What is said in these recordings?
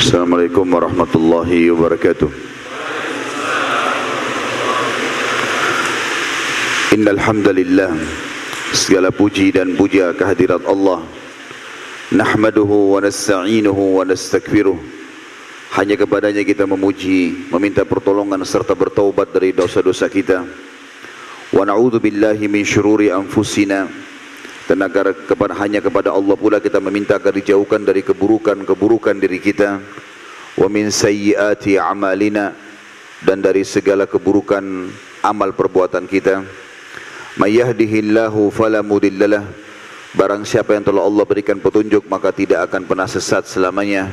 Assalamualaikum warahmatullahi wabarakatuh. Innal hamdalillah segala puji dan puja kehadirat Allah. Nahmaduhu wa nasta'inuhu wa nastakbiruh hanya kepadanya kita memuji meminta pertolongan serta bertaubat dari dosa-dosa kita. Wa na'udzu billahi min syururi anfusina dan agar kepada, hanya kepada Allah pula kita meminta agar dijauhkan dari keburukan-keburukan diri kita. Wa min sayyiati amalina dan dari segala keburukan amal perbuatan kita. May yahdihillahu fala mudhillalah barang siapa yang telah Allah berikan petunjuk maka tidak akan pernah sesat selamanya.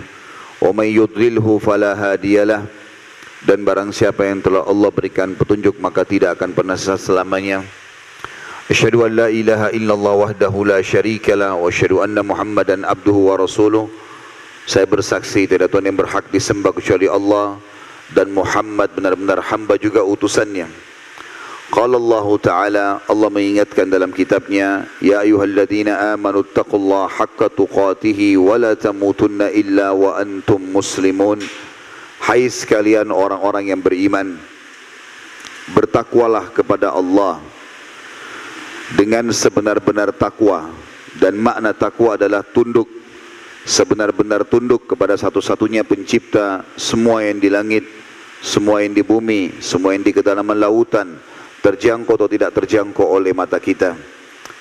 Wa may yudlilhu fala hadiyalah dan barang siapa yang telah Allah berikan petunjuk maka tidak akan pernah sesat selamanya An la ilaha illallah wahdahu la syarika la wa asyhadu anna Muhammadan abduhu wa rasuluh. Saya bersaksi tidak Tuhan yang berhak disembah kecuali Allah dan Muhammad benar-benar hamba juga utusannya. Qala Allah Ta'ala Allah mengingatkan dalam kitabnya Ya ayuhalladzina amanu taqullaha haqqa tuqatihi wa la tamutunna illa wa antum muslimun Hai sekalian orang-orang yang beriman Bertakwalah kepada Allah dengan sebenar-benar takwa. Dan makna takwa adalah tunduk sebenar-benar tunduk kepada satu-satunya pencipta semua yang di langit semua yang di bumi semua yang di kedalaman lautan terjangkau atau tidak terjangkau oleh mata kita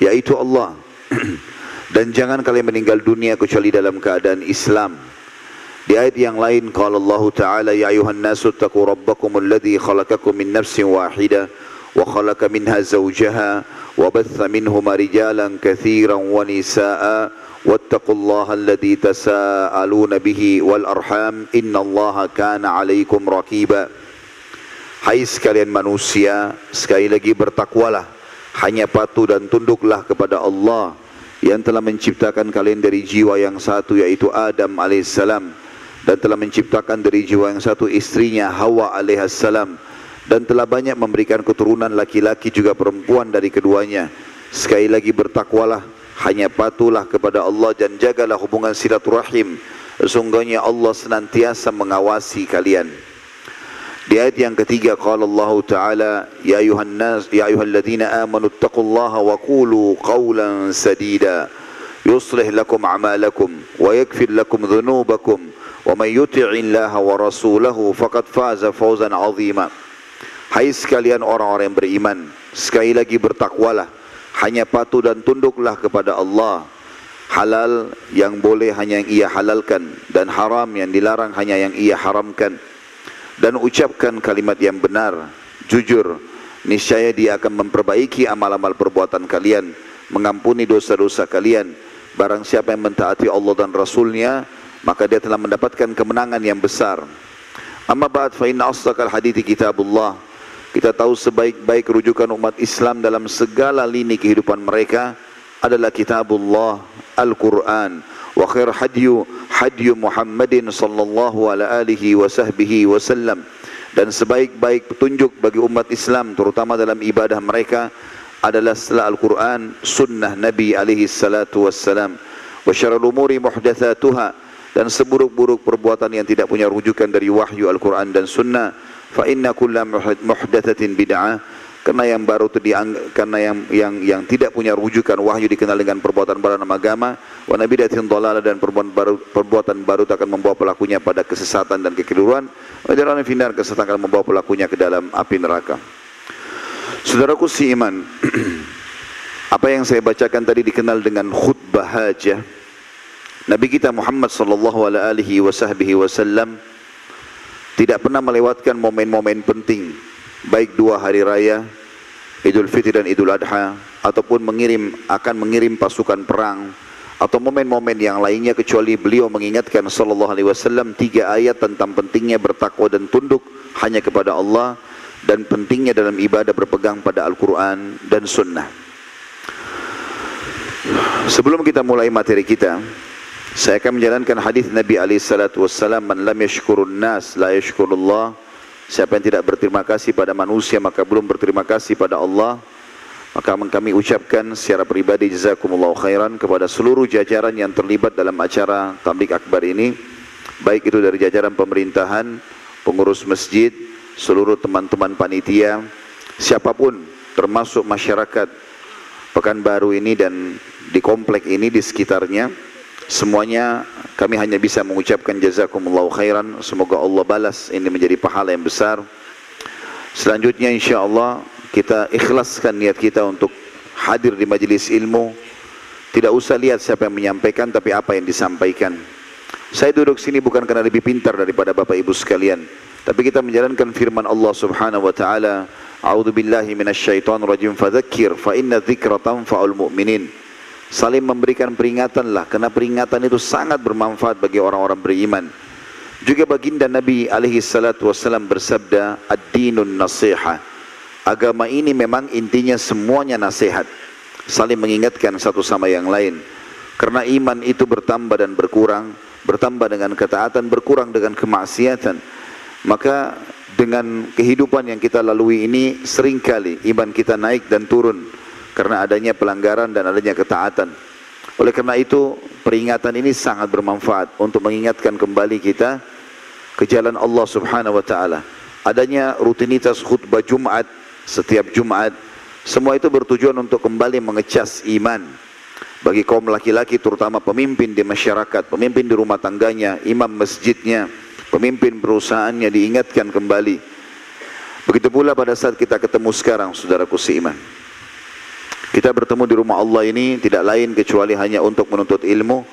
yaitu Allah. Dan jangan kalian meninggal dunia kecuali dalam keadaan Islam. Di ayat yang lain qala Allah taala ya ayuhan nasu taqu rabbakum alladhi khalaqakum min nafsin wahidah وخلق منها زوجها وبث منهما رجالا كثيرا ونساء واتقوا الله الذي تساءلون به والأرحام إن الله كان عليكم رقيبا Hai sekalian manusia, sekali lagi bertakwalah, hanya patuh dan tunduklah kepada Allah yang telah menciptakan kalian dari jiwa yang satu yaitu Adam alaihissalam dan telah menciptakan dari jiwa yang satu istrinya Hawa alaihissalam dan telah banyak memberikan keturunan laki-laki juga perempuan dari keduanya. Sekali lagi bertakwalah, hanya patuhlah kepada Allah dan jagalah hubungan silaturahim. Sesungguhnya Allah senantiasa mengawasi kalian. Di ayat yang ketiga qala Allah Ta'ala ya ayuhan nas ya ayyuhalladzina amanu taqullaha wa qulu qawlan sadida yuslih lakum a'malakum wa yaghfir lakum dhunubakum wa man yuti'illaha wa rasulahu faqad faza fawzan. Hai sekalian orang-orang yang beriman, sekali lagi bertakwalah, hanya patuh dan tunduklah kepada Allah. Halal yang boleh hanya yang ia halalkan dan haram yang dilarang hanya yang ia haramkan. Dan ucapkan kalimat yang benar, jujur, niscaya dia akan memperbaiki amal-amal perbuatan kalian, mengampuni dosa-dosa kalian. Barang siapa yang mentaati Allah dan Rasulnya, maka dia telah mendapatkan kemenangan yang besar. Amma ba'd fa inna asdaqal hadithi kitabullah kita tahu sebaik-baik rujukan umat Islam dalam segala lini kehidupan mereka adalah kitabullah Al-Quran. Wa khair hadyu hadyu Muhammadin sallallahu ala alihi wa sahbihi dan sebaik-baik petunjuk bagi umat Islam terutama dalam ibadah mereka adalah setelah Al-Quran sunnah Nabi alaihi salatu wassalam wa syarul umuri dan seburuk-buruk perbuatan yang tidak punya rujukan dari wahyu Al-Quran dan sunnah fa inna kulla muhdatsatin bid'ah. Karena yang baru itu karena yang yang yang tidak punya rujukan wahyu dikenal dengan perbuatan baru dalam agama. Wa nabidatin dhalalah dan perbuatan baru perbuatan baru akan membawa pelakunya pada kesesatan dan kekeliruan. Wa jalan finar kesesatan akan membawa pelakunya ke dalam api neraka. Saudaraku si iman apa yang saya bacakan tadi dikenal dengan khutbah hajah. Nabi kita Muhammad sallallahu alaihi wasallam tidak pernah melewatkan momen-momen penting baik dua hari raya Idul Fitri dan Idul Adha ataupun mengirim akan mengirim pasukan perang atau momen-momen yang lainnya kecuali beliau mengingatkan sallallahu alaihi wasallam tiga ayat tentang pentingnya bertakwa dan tunduk hanya kepada Allah dan pentingnya dalam ibadah berpegang pada Al-Qur'an dan sunnah. Sebelum kita mulai materi kita, saya akan menjalankan hadis Nabi alaihi wassalam, "Man lam yashkurun nas la yashkurullah." Siapa yang tidak berterima kasih pada manusia maka belum berterima kasih pada Allah. Maka kami ucapkan secara pribadi jazakumullah khairan kepada seluruh jajaran yang terlibat dalam acara tablik akbar ini baik itu dari jajaran pemerintahan, pengurus masjid, seluruh teman-teman panitia, siapa pun termasuk masyarakat Pekanbaru ini dan di komplek ini di sekitarnya semuanya kami hanya bisa mengucapkan jazakumullahu khairan. Semoga Allah balas. Ini menjadi pahala yang besar. Selanjutnya insyaallah kita ikhlaskan niat kita untuk hadir di majelis ilmu. Tidak usah lihat siapa yang menyampaikan tapi apa yang disampaikan. Saya duduk sini bukan karena lebih pintar daripada Bapak Ibu sekalian. Tapi kita menjalankan firman Allah Subhanahu wa taala A'udzu billahi fadzakir fa inna tanfa'ul mu'minin saling memberikan peringatanlah karena peringatan itu sangat bermanfaat bagi orang-orang beriman juga baginda Nabi alaihi salatu wasallam bersabda ad-dinun nasiha agama ini memang intinya semuanya nasihat saling mengingatkan satu sama yang lain. Karena iman itu bertambah dan berkurang, bertambah dengan ketaatan, berkurang dengan kemaksiatan. Maka dengan kehidupan yang kita lalui ini sering kali iman kita naik dan turun karena adanya pelanggaran dan adanya ketaatan. Oleh karena itu peringatan ini sangat bermanfaat untuk mengingatkan kembali kita ke jalan Allah Subhanahu wa taala. Adanya rutinitas khutbah Jumat setiap Jumat semua itu bertujuan untuk kembali mengecas iman bagi kaum laki-laki terutama pemimpin di masyarakat, pemimpin di rumah tangganya, imam masjidnya, pemimpin perusahaannya diingatkan kembali. Begitu pula pada saat kita ketemu sekarang saudaraku seiman. Kita bertemu di rumah Allah ini tidak lain kecuali hanya untuk menuntut ilmu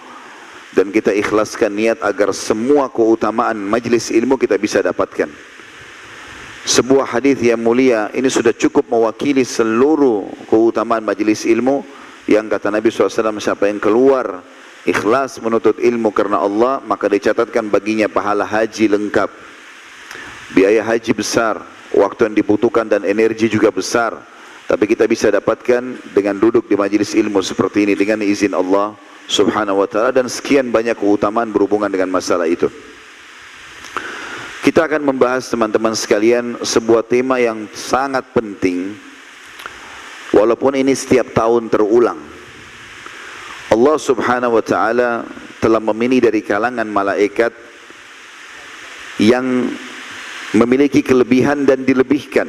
dan kita ikhlaskan niat agar semua keutamaan majlis ilmu kita bisa dapatkan. Sebuah hadis yang mulia ini sudah cukup mewakili seluruh keutamaan majelis ilmu yang kata Nabi SAW siapa yang keluar ikhlas menuntut ilmu karena Allah maka dicatatkan baginya pahala haji lengkap. Biaya haji besar waktu yang dibutuhkan dan energi juga besar tapi kita bisa dapatkan dengan duduk di majelis ilmu seperti ini dengan izin Allah subhanahu wa ta'ala dan sekian banyak keutamaan berhubungan dengan masalah itu kita akan membahas teman-teman sekalian sebuah tema yang sangat penting walaupun ini setiap tahun terulang. Allah Subhanahu wa taala telah memilih dari kalangan malaikat yang memiliki kelebihan dan dilebihkan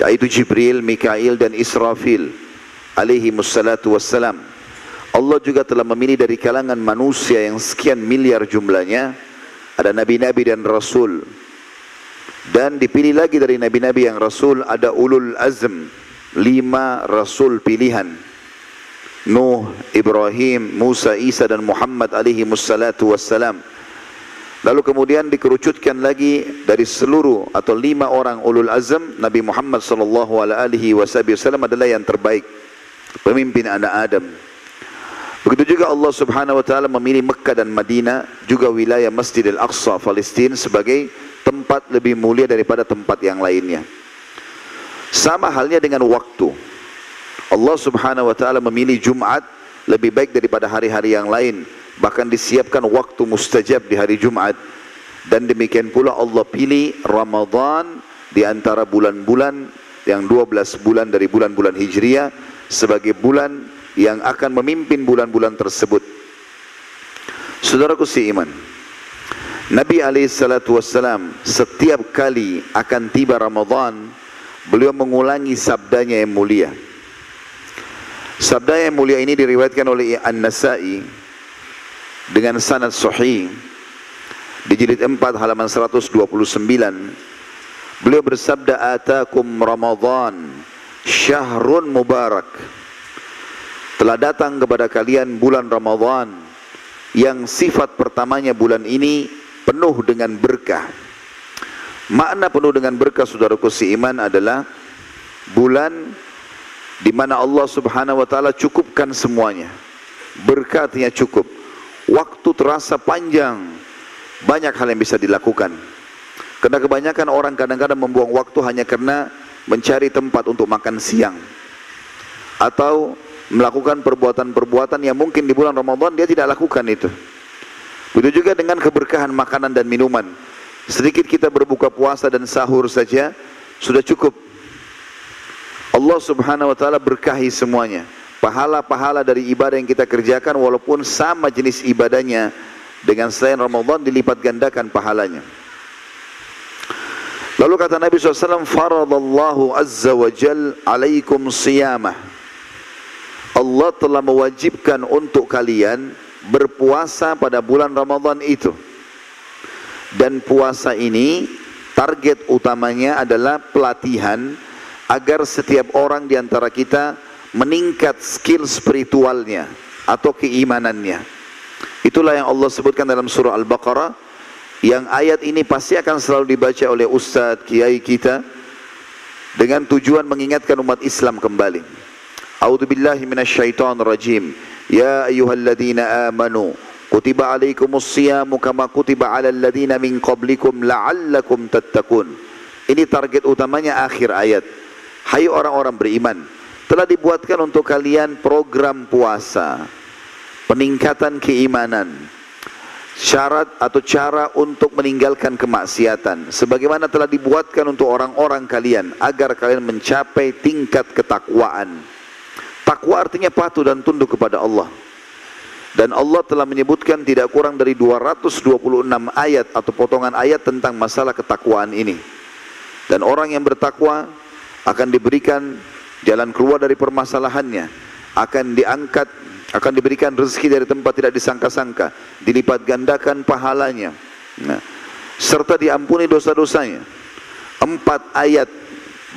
yaitu Jibril, Mikail dan Israfil alaihi wassalatu wassalam. Allah juga telah memilih dari kalangan manusia yang sekian miliar jumlahnya ada nabi-nabi dan rasul. Dan dipilih lagi dari nabi-nabi yang rasul ada ulul azm lima rasul pilihan. Nuh, Ibrahim, Musa, Isa dan Muhammad alaihi musallatu wassalam lalu kemudian dikerucutkan lagi dari seluruh atau lima orang ulul azm Nabi Muhammad sallallahu alaihi wasallam adalah yang terbaik pemimpin anak Adam Begitu juga Allah Subhanahu wa taala memilih Mekah dan Madinah juga wilayah Masjidil Aqsa Palestina sebagai tempat lebih mulia daripada tempat yang lainnya. Sama halnya dengan waktu. Allah Subhanahu wa taala memilih Jumat lebih baik daripada hari-hari yang lain, bahkan disiapkan waktu mustajab di hari Jumat. Dan demikian pula Allah pilih Ramadan di antara bulan-bulan yang 12 bulan dari bulan-bulan Hijriah sebagai bulan yang akan memimpin bulan-bulan tersebut. Saudaraku si iman, Nabi SAW setiap kali akan tiba Ramadan, beliau mengulangi sabdanya yang mulia. Sabda yang mulia ini diriwayatkan oleh An-Nasai dengan sanad sahih di jilid 4 halaman 129. Beliau bersabda, "Atakum Ramadan syahrun mubarak." telah datang kepada kalian bulan Ramadhan yang sifat pertamanya bulan ini penuh dengan berkah. Makna penuh dengan berkah saudaraku iman adalah bulan di mana Allah Subhanahu wa taala cukupkan semuanya. Berkatnya cukup. Waktu terasa panjang. Banyak hal yang bisa dilakukan. Karena kebanyakan orang kadang-kadang membuang waktu hanya karena mencari tempat untuk makan siang. Atau melakukan perbuatan-perbuatan yang mungkin di bulan Ramadan dia tidak lakukan itu. Begitu juga dengan keberkahan makanan dan minuman. Sedikit kita berbuka puasa dan sahur saja sudah cukup. Allah Subhanahu wa taala berkahi semuanya. Pahala-pahala dari ibadah yang kita kerjakan walaupun sama jenis ibadahnya dengan selain Ramadan dilipat gandakan pahalanya. Lalu kata Nabi SAW, Faradallahu azza wa jal alaikum siyamah. Allah telah mewajibkan untuk kalian berpuasa pada bulan Ramadan itu. Dan puasa ini target utamanya adalah pelatihan agar setiap orang di antara kita meningkat skill spiritualnya atau keimanannya. Itulah yang Allah sebutkan dalam surah Al-Baqarah yang ayat ini pasti akan selalu dibaca oleh ustadz, kiai kita dengan tujuan mengingatkan umat Islam kembali. A'udzu billahi. Ya ayyuhalladzina amanu kutiba alaikumus kama kutiba alal ladzina min qablikum la'allakum tattaqun. Ini target utamanya akhir ayat. Hai orang-orang beriman, telah dibuatkan untuk kalian program puasa, peningkatan keimanan, syarat atau cara untuk meninggalkan kemaksiatan. Sebagaimana telah dibuatkan untuk orang-orang kalian agar kalian mencapai tingkat ketakwaan. Takwa artinya patuh dan tunduk kepada Allah. Dan Allah telah menyebutkan tidak kurang dari 226 ayat atau potongan ayat tentang masalah ketakwaan ini. Dan orang yang bertakwa akan diberikan jalan keluar dari permasalahannya akan diangkat akan diberikan rezeki dari tempat tidak disangka-sangka, dilipat gandakan pahalanya, nah, serta diampuni dosa-dosanya. Empat ayat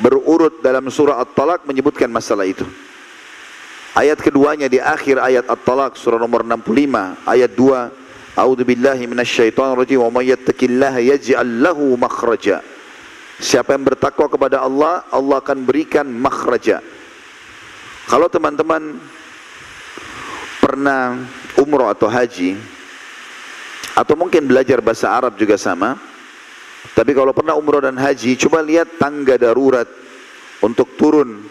berurut dalam surah At-Talaq menyebutkan masalah itu. Ayat keduanya di akhir ayat At-Talaq surah nomor 65 ayat 2 A'udzu billahi minasyaitonir rajim wa may yattaqillaha yaj'al lahu makhraja. Siapa yang bertakwa kepada Allah, Allah akan berikan makhraja. Kalau teman-teman pernah umroh atau haji atau mungkin belajar bahasa Arab juga sama tapi kalau pernah umroh dan haji coba lihat tangga darurat untuk turun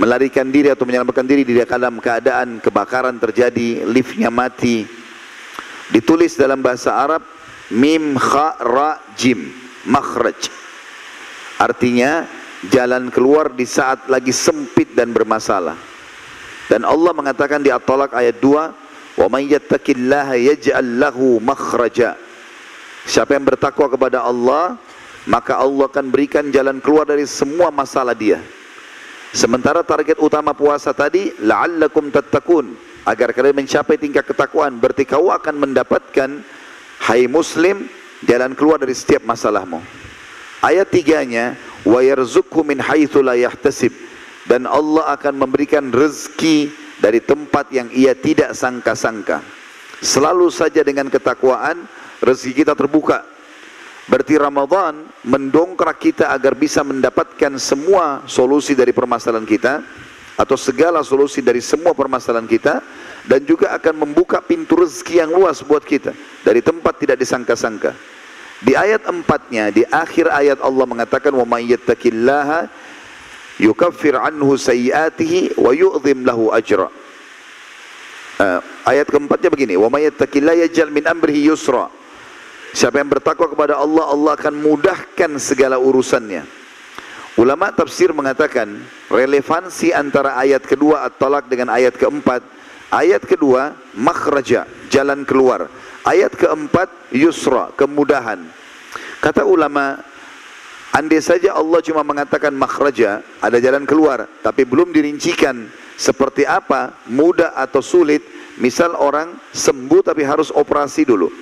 melarikan diri atau menyelamatkan diri di dalam keadaan kebakaran terjadi liftnya mati ditulis dalam bahasa Arab mim kha ra jim makhraj artinya jalan keluar di saat lagi sempit dan bermasalah dan Allah mengatakan di At-Talaq ayat 2, "Wa may yattaqillaha yaj'al lahu makhraja." Siapa yang bertakwa kepada Allah, maka Allah akan berikan jalan keluar dari semua masalah dia. Sementara target utama puasa tadi, la'allakum tattaqun, agar kalian mencapai tingkat ketakwaan, berarti kau akan mendapatkan hai muslim jalan keluar dari setiap masalahmu. Ayat tiganya, wa yarzuqhu min haitsu la yahtasib dan Allah akan memberikan rezeki dari tempat yang ia tidak sangka-sangka. Selalu saja dengan ketakwaan rezeki kita terbuka. Berarti Ramadan mendongkrak kita agar bisa mendapatkan semua solusi dari permasalahan kita atau segala solusi dari semua permasalahan kita dan juga akan membuka pintu rezeki yang luas buat kita dari tempat tidak disangka-sangka. Di ayat empatnya, di akhir ayat Allah mengatakan wa may yattaqillaha yukaffir anhu sayiatihi wa yu'zim lahu. Uh, ayat keempatnya begini, wa may yattaqillaha yaj'al min amrihi yusra. Siapa yang bertakwa kepada Allah, Allah akan mudahkan segala urusannya. Ulama tafsir mengatakan relevansi antara ayat kedua at-talaq dengan ayat keempat. Ayat kedua makhraja, jalan keluar. Ayat keempat yusra, kemudahan. Kata ulama Andai saja Allah cuma mengatakan makhraja, ada jalan keluar, tapi belum dirincikan seperti apa, mudah atau sulit. Misal orang sembuh tapi harus operasi dulu.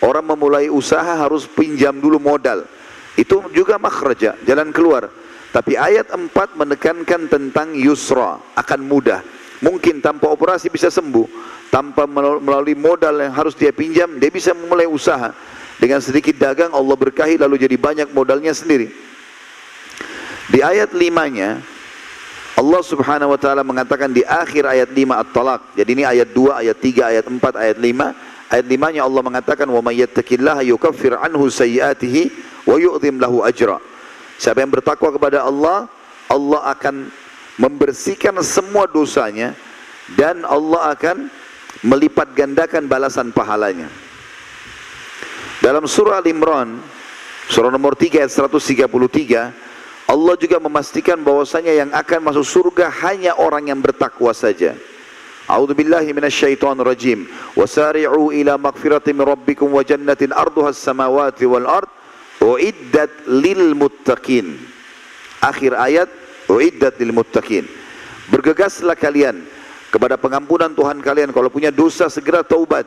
Orang memulai usaha harus pinjam dulu modal. Itu juga makhraja, jalan keluar. Tapi ayat 4 menekankan tentang yusra, akan mudah. Mungkin tanpa operasi bisa sembuh, tanpa melalui modal yang harus dia pinjam, dia bisa memulai usaha. Dengan sedikit dagang Allah berkahi lalu jadi banyak modalnya sendiri. Di ayat limanya Allah subhanahu wa ta'ala mengatakan di akhir ayat 5 At-Talaq. Jadi ini ayat 2, ayat 3, ayat 4, ayat 5. Ayat 5 nya Allah mengatakan may yattaqillaha yukaffir anhu sayyiatihi wa yu'dhim lahu ajra. Siapa yang bertakwa kepada Allah, Allah akan membersihkan semua dosanya dan Allah akan melipat gandakan balasan pahalanya. Dalam surah Al-Imran, surah nomor 3 ayat 133, Allah juga memastikan bahwasanya yang akan masuk surga hanya orang yang bertakwa saja. A'udzu billahi minasyaitonir rajim. Wasari'u ila magfiratin min rabbikum wa jannatin arduha as-samawati wal ard uiddat lil muttaqin. Akhir ayat uiddat lil muttaqin. Bergegaslah kalian kepada pengampunan Tuhan kalian kalau punya dosa segera taubat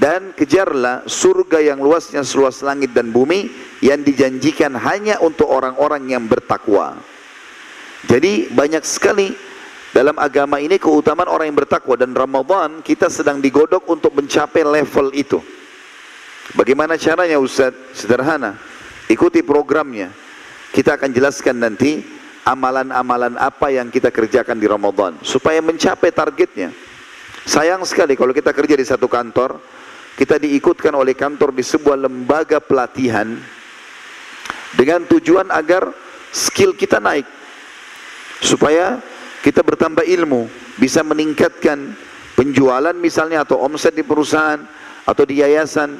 dan kejarlah surga yang luasnya seluas langit dan bumi yang dijanjikan hanya untuk orang-orang yang bertakwa. Jadi banyak sekali dalam agama ini keutamaan orang yang bertakwa dan Ramadan kita sedang digodok untuk mencapai level itu. Bagaimana caranya Ustaz? Sederhana. Ikuti programnya. Kita akan jelaskan nanti amalan-amalan apa yang kita kerjakan di Ramadan supaya mencapai targetnya. Sayang sekali kalau kita kerja di satu kantor, kita diikutkan oleh kantor di sebuah lembaga pelatihan dengan tujuan agar skill kita naik supaya kita bertambah ilmu, bisa meningkatkan penjualan misalnya atau omset di perusahaan atau di yayasan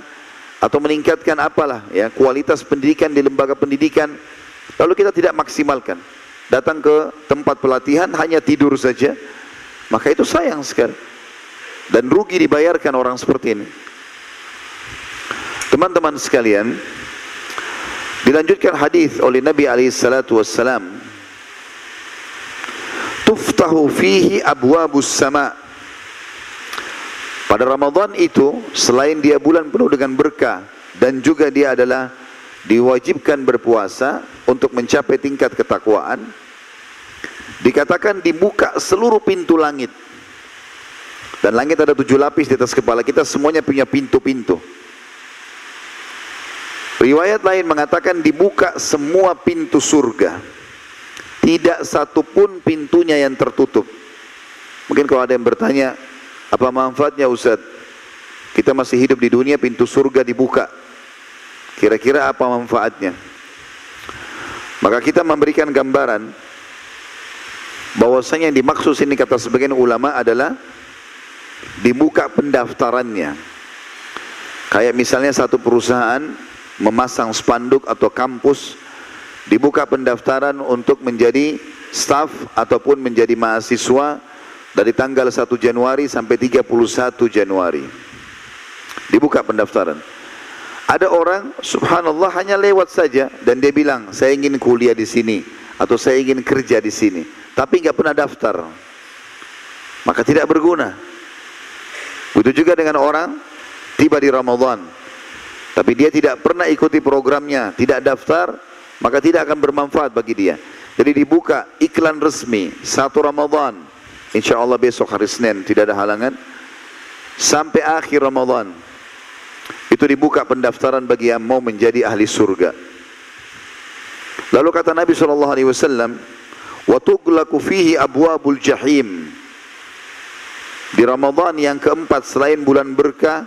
atau meningkatkan apalah ya kualitas pendidikan di lembaga pendidikan lalu kita tidak maksimalkan datang ke tempat pelatihan hanya tidur saja maka itu sayang sekali. Dan rugi dibayarkan orang seperti ini. Teman-teman sekalian dilanjutkan hadis oleh Nabi alaihi salatu wassalam. Tuftahu fihi abwabus sama. Pada Ramadan itu selain dia bulan penuh dengan berkah dan juga dia adalah diwajibkan berpuasa untuk mencapai tingkat ketakwaan dikatakan dibuka seluruh pintu langit dan langit ada tujuh lapis di atas kepala kita semuanya punya pintu-pintu riwayat lain mengatakan dibuka semua pintu surga tidak satu pun pintunya yang tertutup. Mungkin kalau ada yang bertanya, apa manfaatnya Ustaz? Kita masih hidup di dunia, pintu surga dibuka. Kira-kira apa manfaatnya? Maka kita memberikan gambaran bahwasanya yang dimaksud sini kata sebagian ulama adalah dibuka pendaftarannya. Kayak misalnya satu perusahaan memasang spanduk atau kampus dibuka pendaftaran untuk menjadi staff ataupun menjadi mahasiswa dari tanggal 1 Januari sampai 31 Januari. Dibuka pendaftaran. Ada orang subhanallah hanya lewat saja dan dia bilang saya ingin kuliah di sini atau saya ingin kerja di sini tapi nggak pernah daftar. Maka tidak berguna. Begitu juga dengan orang tiba di Ramadan tapi dia tidak pernah ikuti programnya, tidak daftar, maka tidak akan bermanfaat bagi dia. Jadi dibuka iklan resmi satu Ramadan. Insya Allah besok hari Senin tidak ada halangan sampai akhir Ramadan. Itu dibuka pendaftaran bagi yang mau menjadi ahli surga. Lalu kata Nabi sallallahu alaihi wasallam, "Wa tughlaqu fihi abwabul jahim." Di Ramadan yang keempat selain bulan berkah,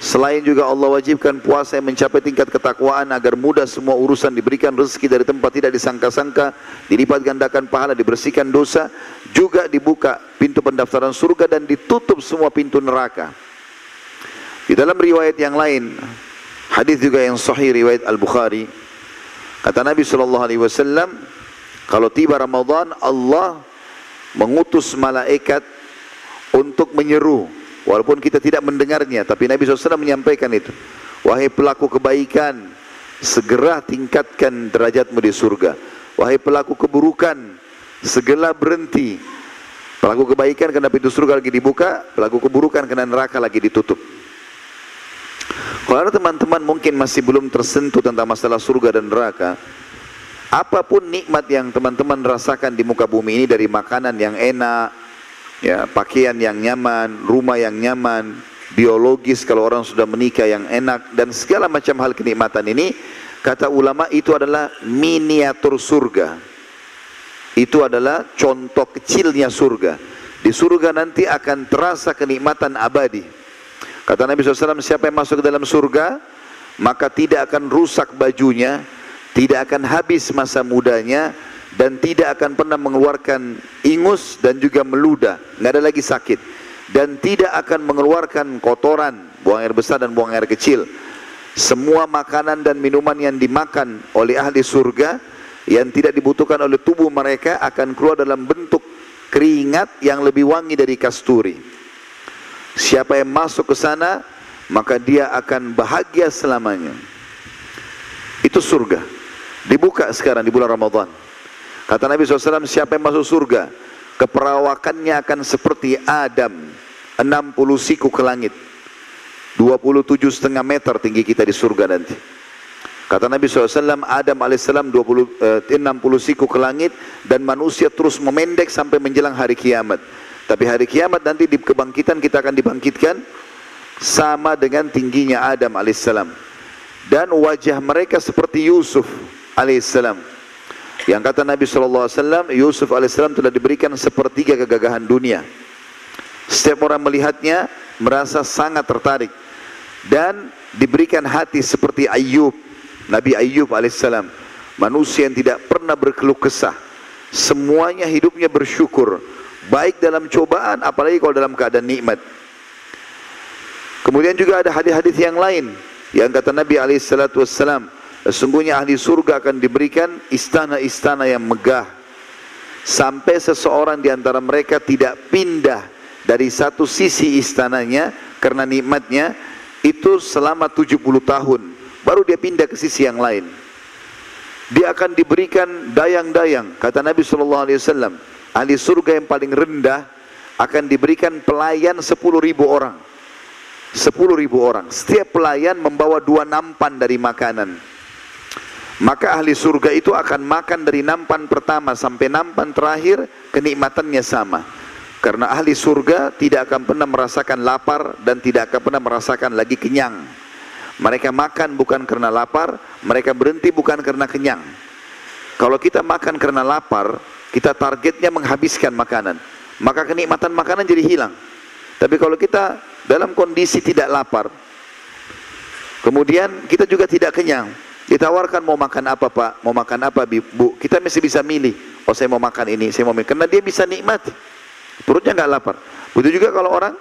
Selain juga Allah wajibkan puasa yang mencapai tingkat ketakwaan agar mudah semua urusan diberikan rezeki dari tempat tidak disangka-sangka, dilipat gandakan pahala, dibersihkan dosa, juga dibuka pintu pendaftaran surga dan ditutup semua pintu neraka. Di dalam riwayat yang lain, hadis juga yang sahih riwayat Al-Bukhari, kata Nabi sallallahu alaihi wasallam, kalau tiba Ramadan Allah mengutus malaikat untuk menyeru Walaupun kita tidak mendengarnya, tapi Nabi SAW menyampaikan itu. Wahai pelaku kebaikan, segera tingkatkan derajatmu di surga. Wahai pelaku keburukan, segera berhenti. Pelaku kebaikan karena pintu surga lagi dibuka, pelaku keburukan karena neraka lagi ditutup. Kalau teman-teman mungkin masih belum tersentuh tentang masalah surga dan neraka, apa pun nikmat yang teman-teman rasakan di muka bumi ini dari makanan yang enak, ya pakaian yang nyaman, rumah yang nyaman, biologis kalau orang sudah menikah yang enak dan segala macam hal kenikmatan ini kata ulama itu adalah miniatur surga. Itu adalah contoh kecilnya surga. Di surga nanti akan terasa kenikmatan abadi. Kata Nabi SAW, siapa yang masuk ke dalam surga, maka tidak akan rusak bajunya, tidak akan habis masa mudanya, dan tidak akan pernah mengeluarkan ingus dan juga meludah, nggak ada lagi sakit dan tidak akan mengeluarkan kotoran, buang air besar dan buang air kecil. Semua makanan dan minuman yang dimakan oleh ahli surga yang tidak dibutuhkan oleh tubuh mereka akan keluar dalam bentuk keringat yang lebih wangi dari kasturi. Siapa yang masuk ke sana, maka dia akan bahagia selamanya. Itu surga. Dibuka sekarang di bulan Ramadan. Kata Nabi SAW, siapa yang masuk surga, keperawakannya akan seperti Adam, 60 siku ke langit. 27 setengah meter tinggi kita di surga nanti. Kata Nabi SAW, Adam AS 20, eh, 60 siku ke langit dan manusia terus memendek sampai menjelang hari kiamat. Tapi hari kiamat nanti di kebangkitan kita akan dibangkitkan sama dengan tingginya Adam AS. Dan wajah mereka seperti Yusuf AS. Yang kata Nabi SAW, Yusuf AS telah diberikan sepertiga kegagahan dunia. Setiap orang melihatnya merasa sangat tertarik dan diberikan hati seperti Ayub Nabi Ayub alaihissalam manusia yang tidak pernah berkeluh kesah semuanya hidupnya bersyukur baik dalam cobaan apalagi kalau dalam keadaan nikmat kemudian juga ada hadis-hadis yang lain yang kata Nabi alaihissalam sesungguhnya ahli surga akan diberikan istana-istana yang megah sampai seseorang di antara mereka tidak pindah dari satu sisi istananya karena nikmatnya itu selama 70 tahun baru dia pindah ke sisi yang lain. Dia akan diberikan dayang-dayang, kata Nabi sallallahu alaihi wasallam. Ahli surga yang paling rendah akan diberikan pelayan 10 ribu orang. 10 ribu orang. Setiap pelayan membawa dua nampan dari makanan. Maka ahli surga itu akan makan dari nampan pertama sampai nampan terakhir kenikmatannya sama. Karena ahli surga tidak akan pernah merasakan lapar dan tidak akan pernah merasakan lagi kenyang. Mereka makan bukan karena lapar, mereka berhenti bukan karena kenyang. Kalau kita makan karena lapar, kita targetnya menghabiskan makanan. Maka kenikmatan makanan jadi hilang. Tapi kalau kita dalam kondisi tidak lapar, kemudian kita juga tidak kenyang, ditawarkan mau makan apa pak, mau makan apa bu, kita mesti bisa milih. Oh saya mau makan ini, saya mau makan. Karena dia bisa nikmati. Perutnya nggak lapar. Begitu juga kalau orang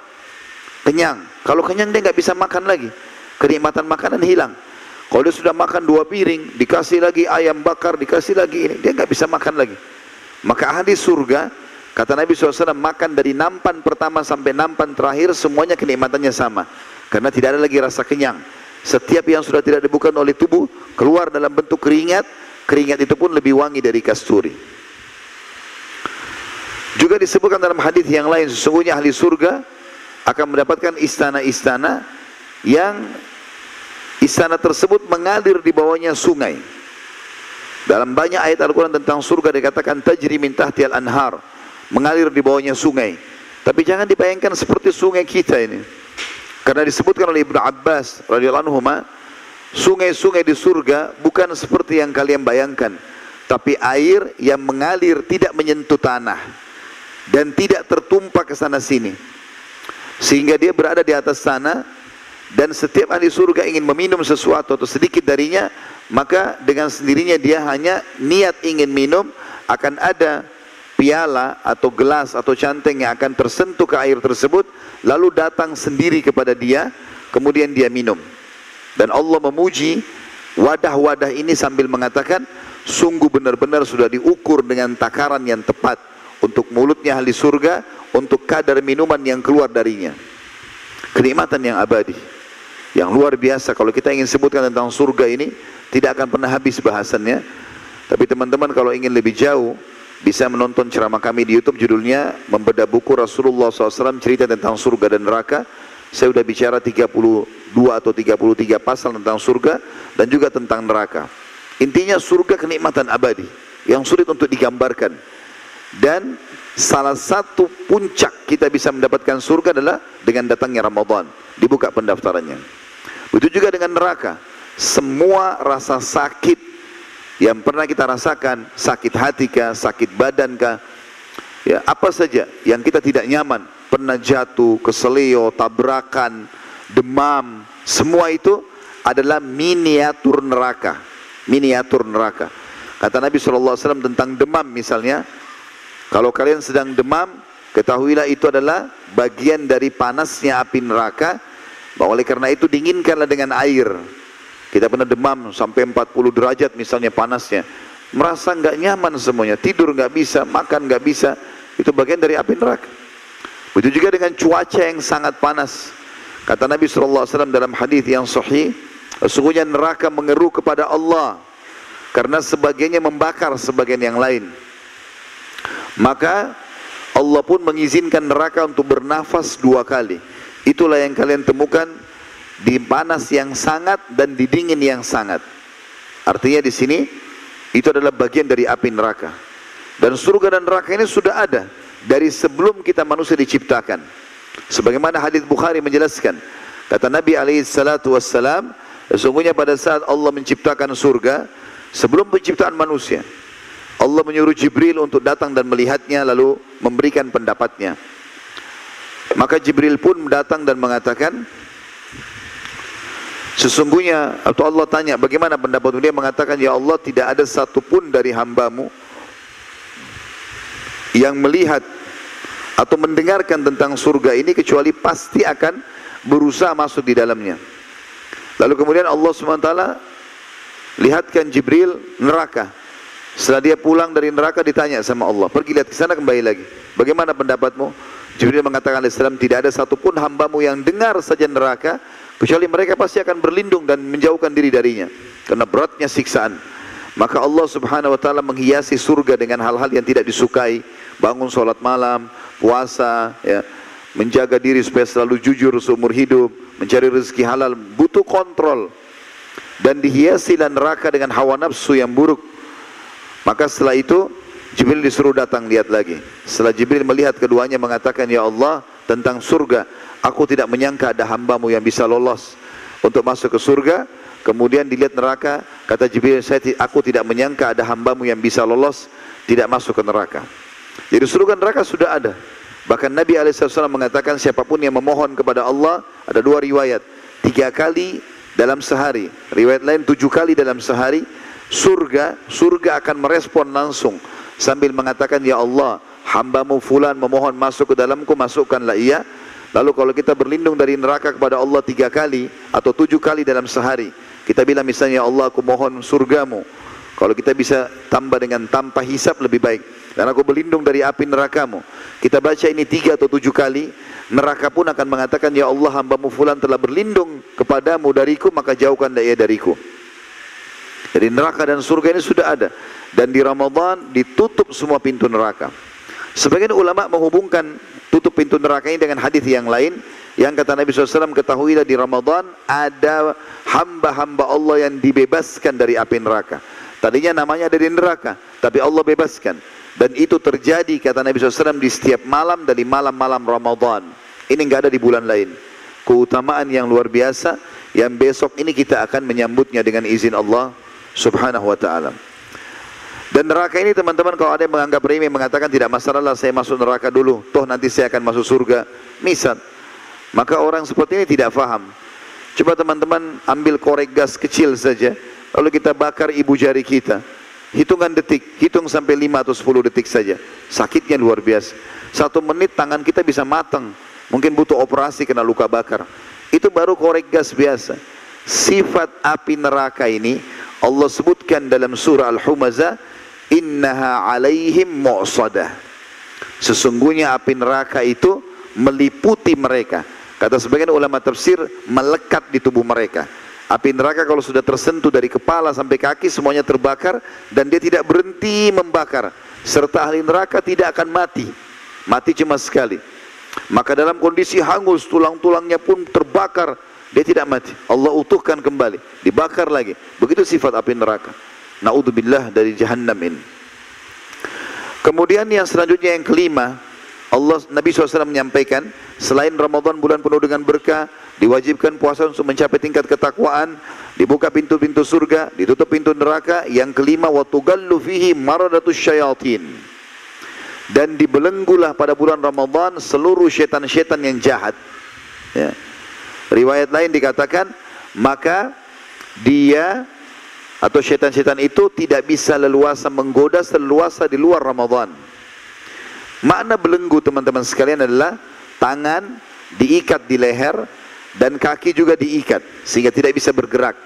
kenyang. Kalau kenyang dia nggak bisa makan lagi kenikmatan makanan hilang. Kalau dia sudah makan dua piring, dikasih lagi ayam bakar, dikasih lagi ini, dia nggak bisa makan lagi. Maka ahli surga, kata Nabi SAW, makan dari nampan pertama sampai nampan terakhir, semuanya kenikmatannya sama. Karena tidak ada lagi rasa kenyang. Setiap yang sudah tidak dibuka oleh tubuh, keluar dalam bentuk keringat, keringat itu pun lebih wangi dari kasturi. Juga disebutkan dalam hadis yang lain, sesungguhnya ahli surga akan mendapatkan istana-istana yang Istana tersebut mengalir di bawahnya sungai. Dalam banyak ayat Al-Quran tentang surga dikatakan tajri min tahtial anhar. Mengalir di bawahnya sungai. Tapi jangan dibayangkan seperti sungai kita ini. Karena disebutkan oleh Ibnu Abbas radhiyallahu anhu sungai-sungai di surga bukan seperti yang kalian bayangkan, tapi air yang mengalir tidak menyentuh tanah dan tidak tertumpah ke sana sini. Sehingga dia berada di atas sana dan setiap ahli surga ingin meminum sesuatu atau sedikit darinya maka dengan sendirinya dia hanya niat ingin minum akan ada piala atau gelas atau canteng yang akan tersentuh ke air tersebut lalu datang sendiri kepada dia kemudian dia minum. Dan Allah memuji wadah-wadah ini sambil mengatakan sungguh benar-benar sudah diukur dengan takaran yang tepat untuk mulutnya ahli surga untuk kadar minuman yang keluar darinya. Kenikmatan yang abadi yang luar biasa. Kalau kita ingin sebutkan tentang surga ini tidak akan pernah habis bahasannya. Tapi teman-teman kalau ingin lebih jauh bisa menonton ceramah kami di YouTube judulnya membedah buku Rasulullah SAW cerita tentang surga dan neraka. Saya sudah bicara 32 atau 33 pasal tentang surga dan juga tentang neraka. Intinya surga kenikmatan abadi yang sulit untuk digambarkan. Dan salah satu puncak kita bisa mendapatkan surga adalah dengan datangnya Ramadan. Dibuka pendaftarannya Begitu juga dengan neraka. Semua rasa sakit yang pernah kita rasakan, sakit hati kah, sakit badan kah, ya apa saja yang kita tidak nyaman, pernah jatuh, keselio, tabrakan, demam, semua itu adalah miniatur neraka. Miniatur neraka. Kata Nabi SAW tentang demam misalnya, kalau kalian sedang demam, ketahuilah itu adalah bagian dari panasnya api neraka oleh karena itu dinginkanlah dengan air. Kita pernah demam sampai 40 derajat misalnya panasnya. Merasa nggak nyaman semuanya, tidur nggak bisa, makan nggak bisa. Itu bagian dari api neraka. Begitu juga dengan cuaca yang sangat panas. Kata Nabi SAW dalam hadis yang sahih, sesungguhnya neraka mengeru kepada Allah karena sebagiannya membakar sebagian yang lain. Maka Allah pun mengizinkan neraka untuk bernafas dua kali. Itulah yang kalian temukan di panas yang sangat dan di dingin yang sangat. Artinya di sini itu adalah bagian dari api neraka. Dan surga dan neraka ini sudah ada dari sebelum kita manusia diciptakan. Sebagaimana hadis Bukhari menjelaskan, kata Nabi alaihi salatu wassalam, sesungguhnya pada saat Allah menciptakan surga, sebelum penciptaan manusia, Allah menyuruh Jibril untuk datang dan melihatnya lalu memberikan pendapatnya. Maka Jibril pun datang dan mengatakan, Sesungguhnya atau Allah tanya bagaimana pendapatmu dia mengatakan ya Allah tidak ada satupun dari hambamu yang melihat atau mendengarkan tentang surga ini kecuali pasti akan berusaha masuk di dalamnya. Lalu kemudian Allah SWT lihatkan Jibril neraka. Setelah dia pulang dari neraka ditanya sama Allah, pergi lihat ke sana kembali lagi. Bagaimana pendapatmu? Jibril mengatakan Islam tidak ada satupun hambamu yang dengar saja neraka kecuali mereka pasti akan berlindung dan menjauhkan diri darinya karena beratnya siksaan. Maka Allah subhanahu wa ta'ala menghiasi surga dengan hal-hal yang tidak disukai. Bangun sholat malam, puasa, ya, menjaga diri supaya selalu jujur seumur hidup, mencari rezeki halal, butuh kontrol. Dan dihiasi neraka dengan hawa nafsu yang buruk. Maka setelah itu, Jibril disuruh datang lihat lagi. Setelah Jibril melihat keduanya mengatakan, Ya Allah, tentang surga, aku tidak menyangka ada hambamu yang bisa lolos untuk masuk ke surga, Kemudian dilihat neraka, kata Jibril, saya aku tidak menyangka ada hambamu yang bisa lolos, tidak masuk ke neraka. Jadi surga neraka sudah ada. Bahkan Nabi SAW mengatakan siapa pun yang memohon kepada Allah, ada dua riwayat. Tiga kali dalam sehari. Riwayat lain tujuh kali dalam sehari. Surga, surga akan merespon langsung. Sambil mengatakan, Ya Allah, hambamu fulan memohon masuk ke dalamku, masukkanlah ia. Lalu kalau kita berlindung dari neraka kepada Allah tiga kali atau tujuh kali dalam sehari, kita bilang misalnya ya Allah aku mohon surgamu. Kalau kita bisa tambah dengan tanpa hisap lebih baik. Dan aku berlindung dari api nerakamu. Kita baca ini tiga atau tujuh kali. Neraka pun akan mengatakan ya Allah hambamu fulan telah berlindung kepadamu dariku maka jauhkan ia dariku. Jadi neraka dan surga ini sudah ada. Dan di Ramadan ditutup semua pintu neraka. Sebagian ulama menghubungkan tutup pintu neraka ini dengan hadis yang lain yang kata Nabi SAW ketahuilah di Ramadan ada hamba-hamba Allah yang dibebaskan dari api neraka. Tadinya namanya ada di neraka, tapi Allah bebaskan. Dan itu terjadi kata Nabi SAW di setiap malam dari malam-malam Ramadan. Ini enggak ada di bulan lain. Keutamaan yang luar biasa yang besok ini kita akan menyambutnya dengan izin Allah Subhanahu wa taala. Dan neraka ini teman-teman kalau ada yang menganggap remeh mengatakan tidak masalah saya masuk neraka dulu, toh nanti saya akan masuk surga. Misal, maka orang seperti ini tidak faham. Coba teman-teman ambil korek gas kecil saja, lalu kita bakar ibu jari kita. Hitungan detik, hitung sampai 5 atau 10 detik saja. Sakitnya luar biasa. Satu menit tangan kita bisa matang. Mungkin butuh operasi kena luka bakar. Itu baru korek gas biasa. Sifat api neraka ini Allah sebutkan dalam surah Al-Humazah, Innaha alaihim mu'sadah. Sesungguhnya api neraka itu meliputi mereka Kata sebagian ulama tafsir melekat di tubuh mereka. Api neraka kalau sudah tersentuh dari kepala sampai kaki semuanya terbakar dan dia tidak berhenti membakar. Serta ahli neraka tidak akan mati. Mati cuma sekali. Maka dalam kondisi hangus tulang-tulangnya pun terbakar. Dia tidak mati. Allah utuhkan kembali. Dibakar lagi. Begitu sifat api neraka. Naudzubillah dari jahannam ini. Kemudian yang selanjutnya yang kelima. Allah Nabi SAW menyampaikan selain Ramadan bulan penuh dengan berkah diwajibkan puasa untuk mencapai tingkat ketakwaan dibuka pintu-pintu surga ditutup pintu neraka yang kelima watugallu fihi maradatus syayatin dan dibelenggulah pada bulan Ramadan seluruh syaitan-syaitan yang jahat ya. Riwayat lain dikatakan maka dia atau syaitan-syaitan itu tidak bisa leluasa menggoda seluasa di luar Ramadan Makna belenggu teman-teman sekalian adalah tangan diikat di leher dan kaki juga diikat sehingga tidak bisa bergerak.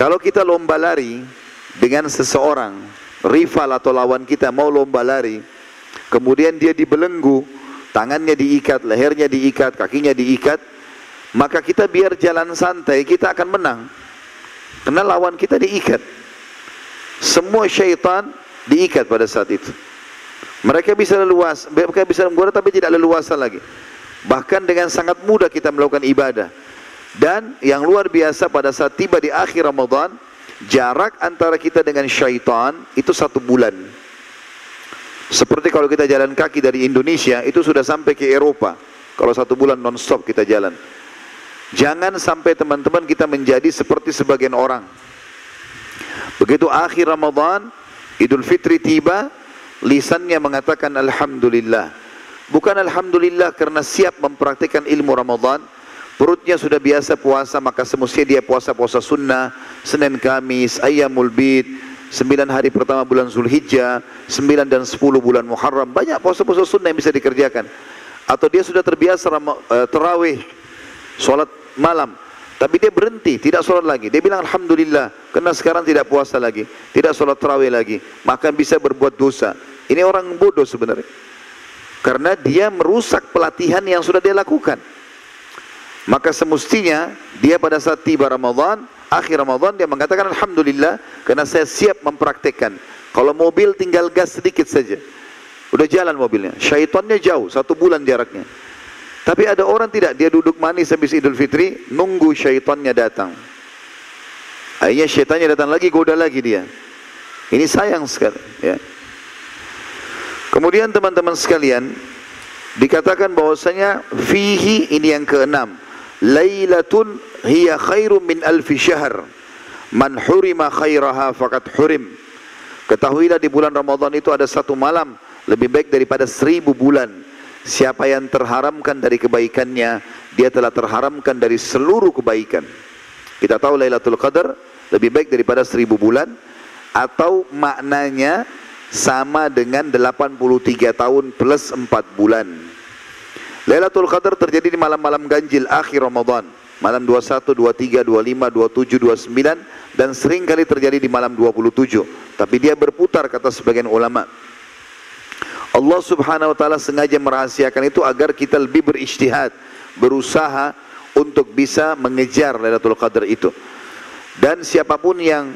Kalau kita lomba lari dengan seseorang, rival atau lawan kita mau lomba lari, kemudian dia dibelenggu tangannya diikat, lehernya diikat, kakinya diikat, maka kita biar jalan santai, kita akan menang. Karena lawan kita diikat. Semua syaitan diikat pada saat itu. Mereka bisa leluas, mereka bisa menggoda tapi tidak leluasa lagi. Bahkan dengan sangat mudah kita melakukan ibadah. Dan yang luar biasa pada saat tiba di akhir Ramadan, jarak antara kita dengan syaitan itu satu bulan. Seperti kalau kita jalan kaki dari Indonesia, itu sudah sampai ke Eropa. Kalau satu bulan non-stop kita jalan. Jangan sampai teman-teman kita menjadi seperti sebagian orang. Begitu akhir Ramadan, Idul Fitri tiba, lisannya mengatakan Alhamdulillah. Bukan Alhamdulillah karena siap mempraktikkan ilmu Ramadan, perutnya sudah biasa puasa, maka semestinya dia puasa-puasa sunnah, Senin Kamis, Ayyamul Bid, Sembilan hari pertama bulan Zulhijjah, sembilan dan sepuluh bulan Muharram, banyak puasa-puasa sunnah yang bisa dikerjakan. Atau dia sudah terbiasa uh, terawih, sholat malam, tapi dia berhenti, tidak sholat lagi. Dia bilang Alhamdulillah, karena sekarang tidak puasa lagi, tidak sholat terawih lagi, maka bisa berbuat dosa. Ini orang bodoh sebenarnya. Karena dia merusak pelatihan yang sudah dia lakukan. Maka semestinya dia pada saat tiba Ramadan, akhir Ramadan dia mengatakan Alhamdulillah karena saya siap mempraktekkan. Kalau mobil tinggal gas sedikit saja. Udah jalan mobilnya. Syaitannya jauh, satu bulan jaraknya. Tapi ada orang tidak, dia duduk manis habis Idul Fitri, nunggu syaitannya datang. Akhirnya syaitannya datang lagi, goda lagi dia. Ini sayang sekali. Ya. Kemudian teman-teman sekalian, dikatakan bahwasanya fihi ini yang keenam. Lailatun hiya khairum min alfi syahr. Man hurima khairaha faqad hurim. Ketahuilah di bulan Ramadan itu ada satu malam lebih baik daripada seribu bulan. Siapa yang terharamkan dari kebaikannya, dia telah terharamkan dari seluruh kebaikan. Kita tahu Lailatul Qadar lebih baik daripada seribu bulan atau maknanya sama dengan 83 tahun plus 4 bulan. Lailatul Qadar terjadi di malam-malam ganjil akhir Ramadan. Malam 21, 23, 25, 27, 29 dan sering kali terjadi di malam 27. Tapi dia berputar kata sebagian ulama. Allah Subhanahu wa taala sengaja merahasiakan itu agar kita lebih berijtihad, berusaha untuk bisa mengejar Lailatul Qadar itu. Dan siapa pun yang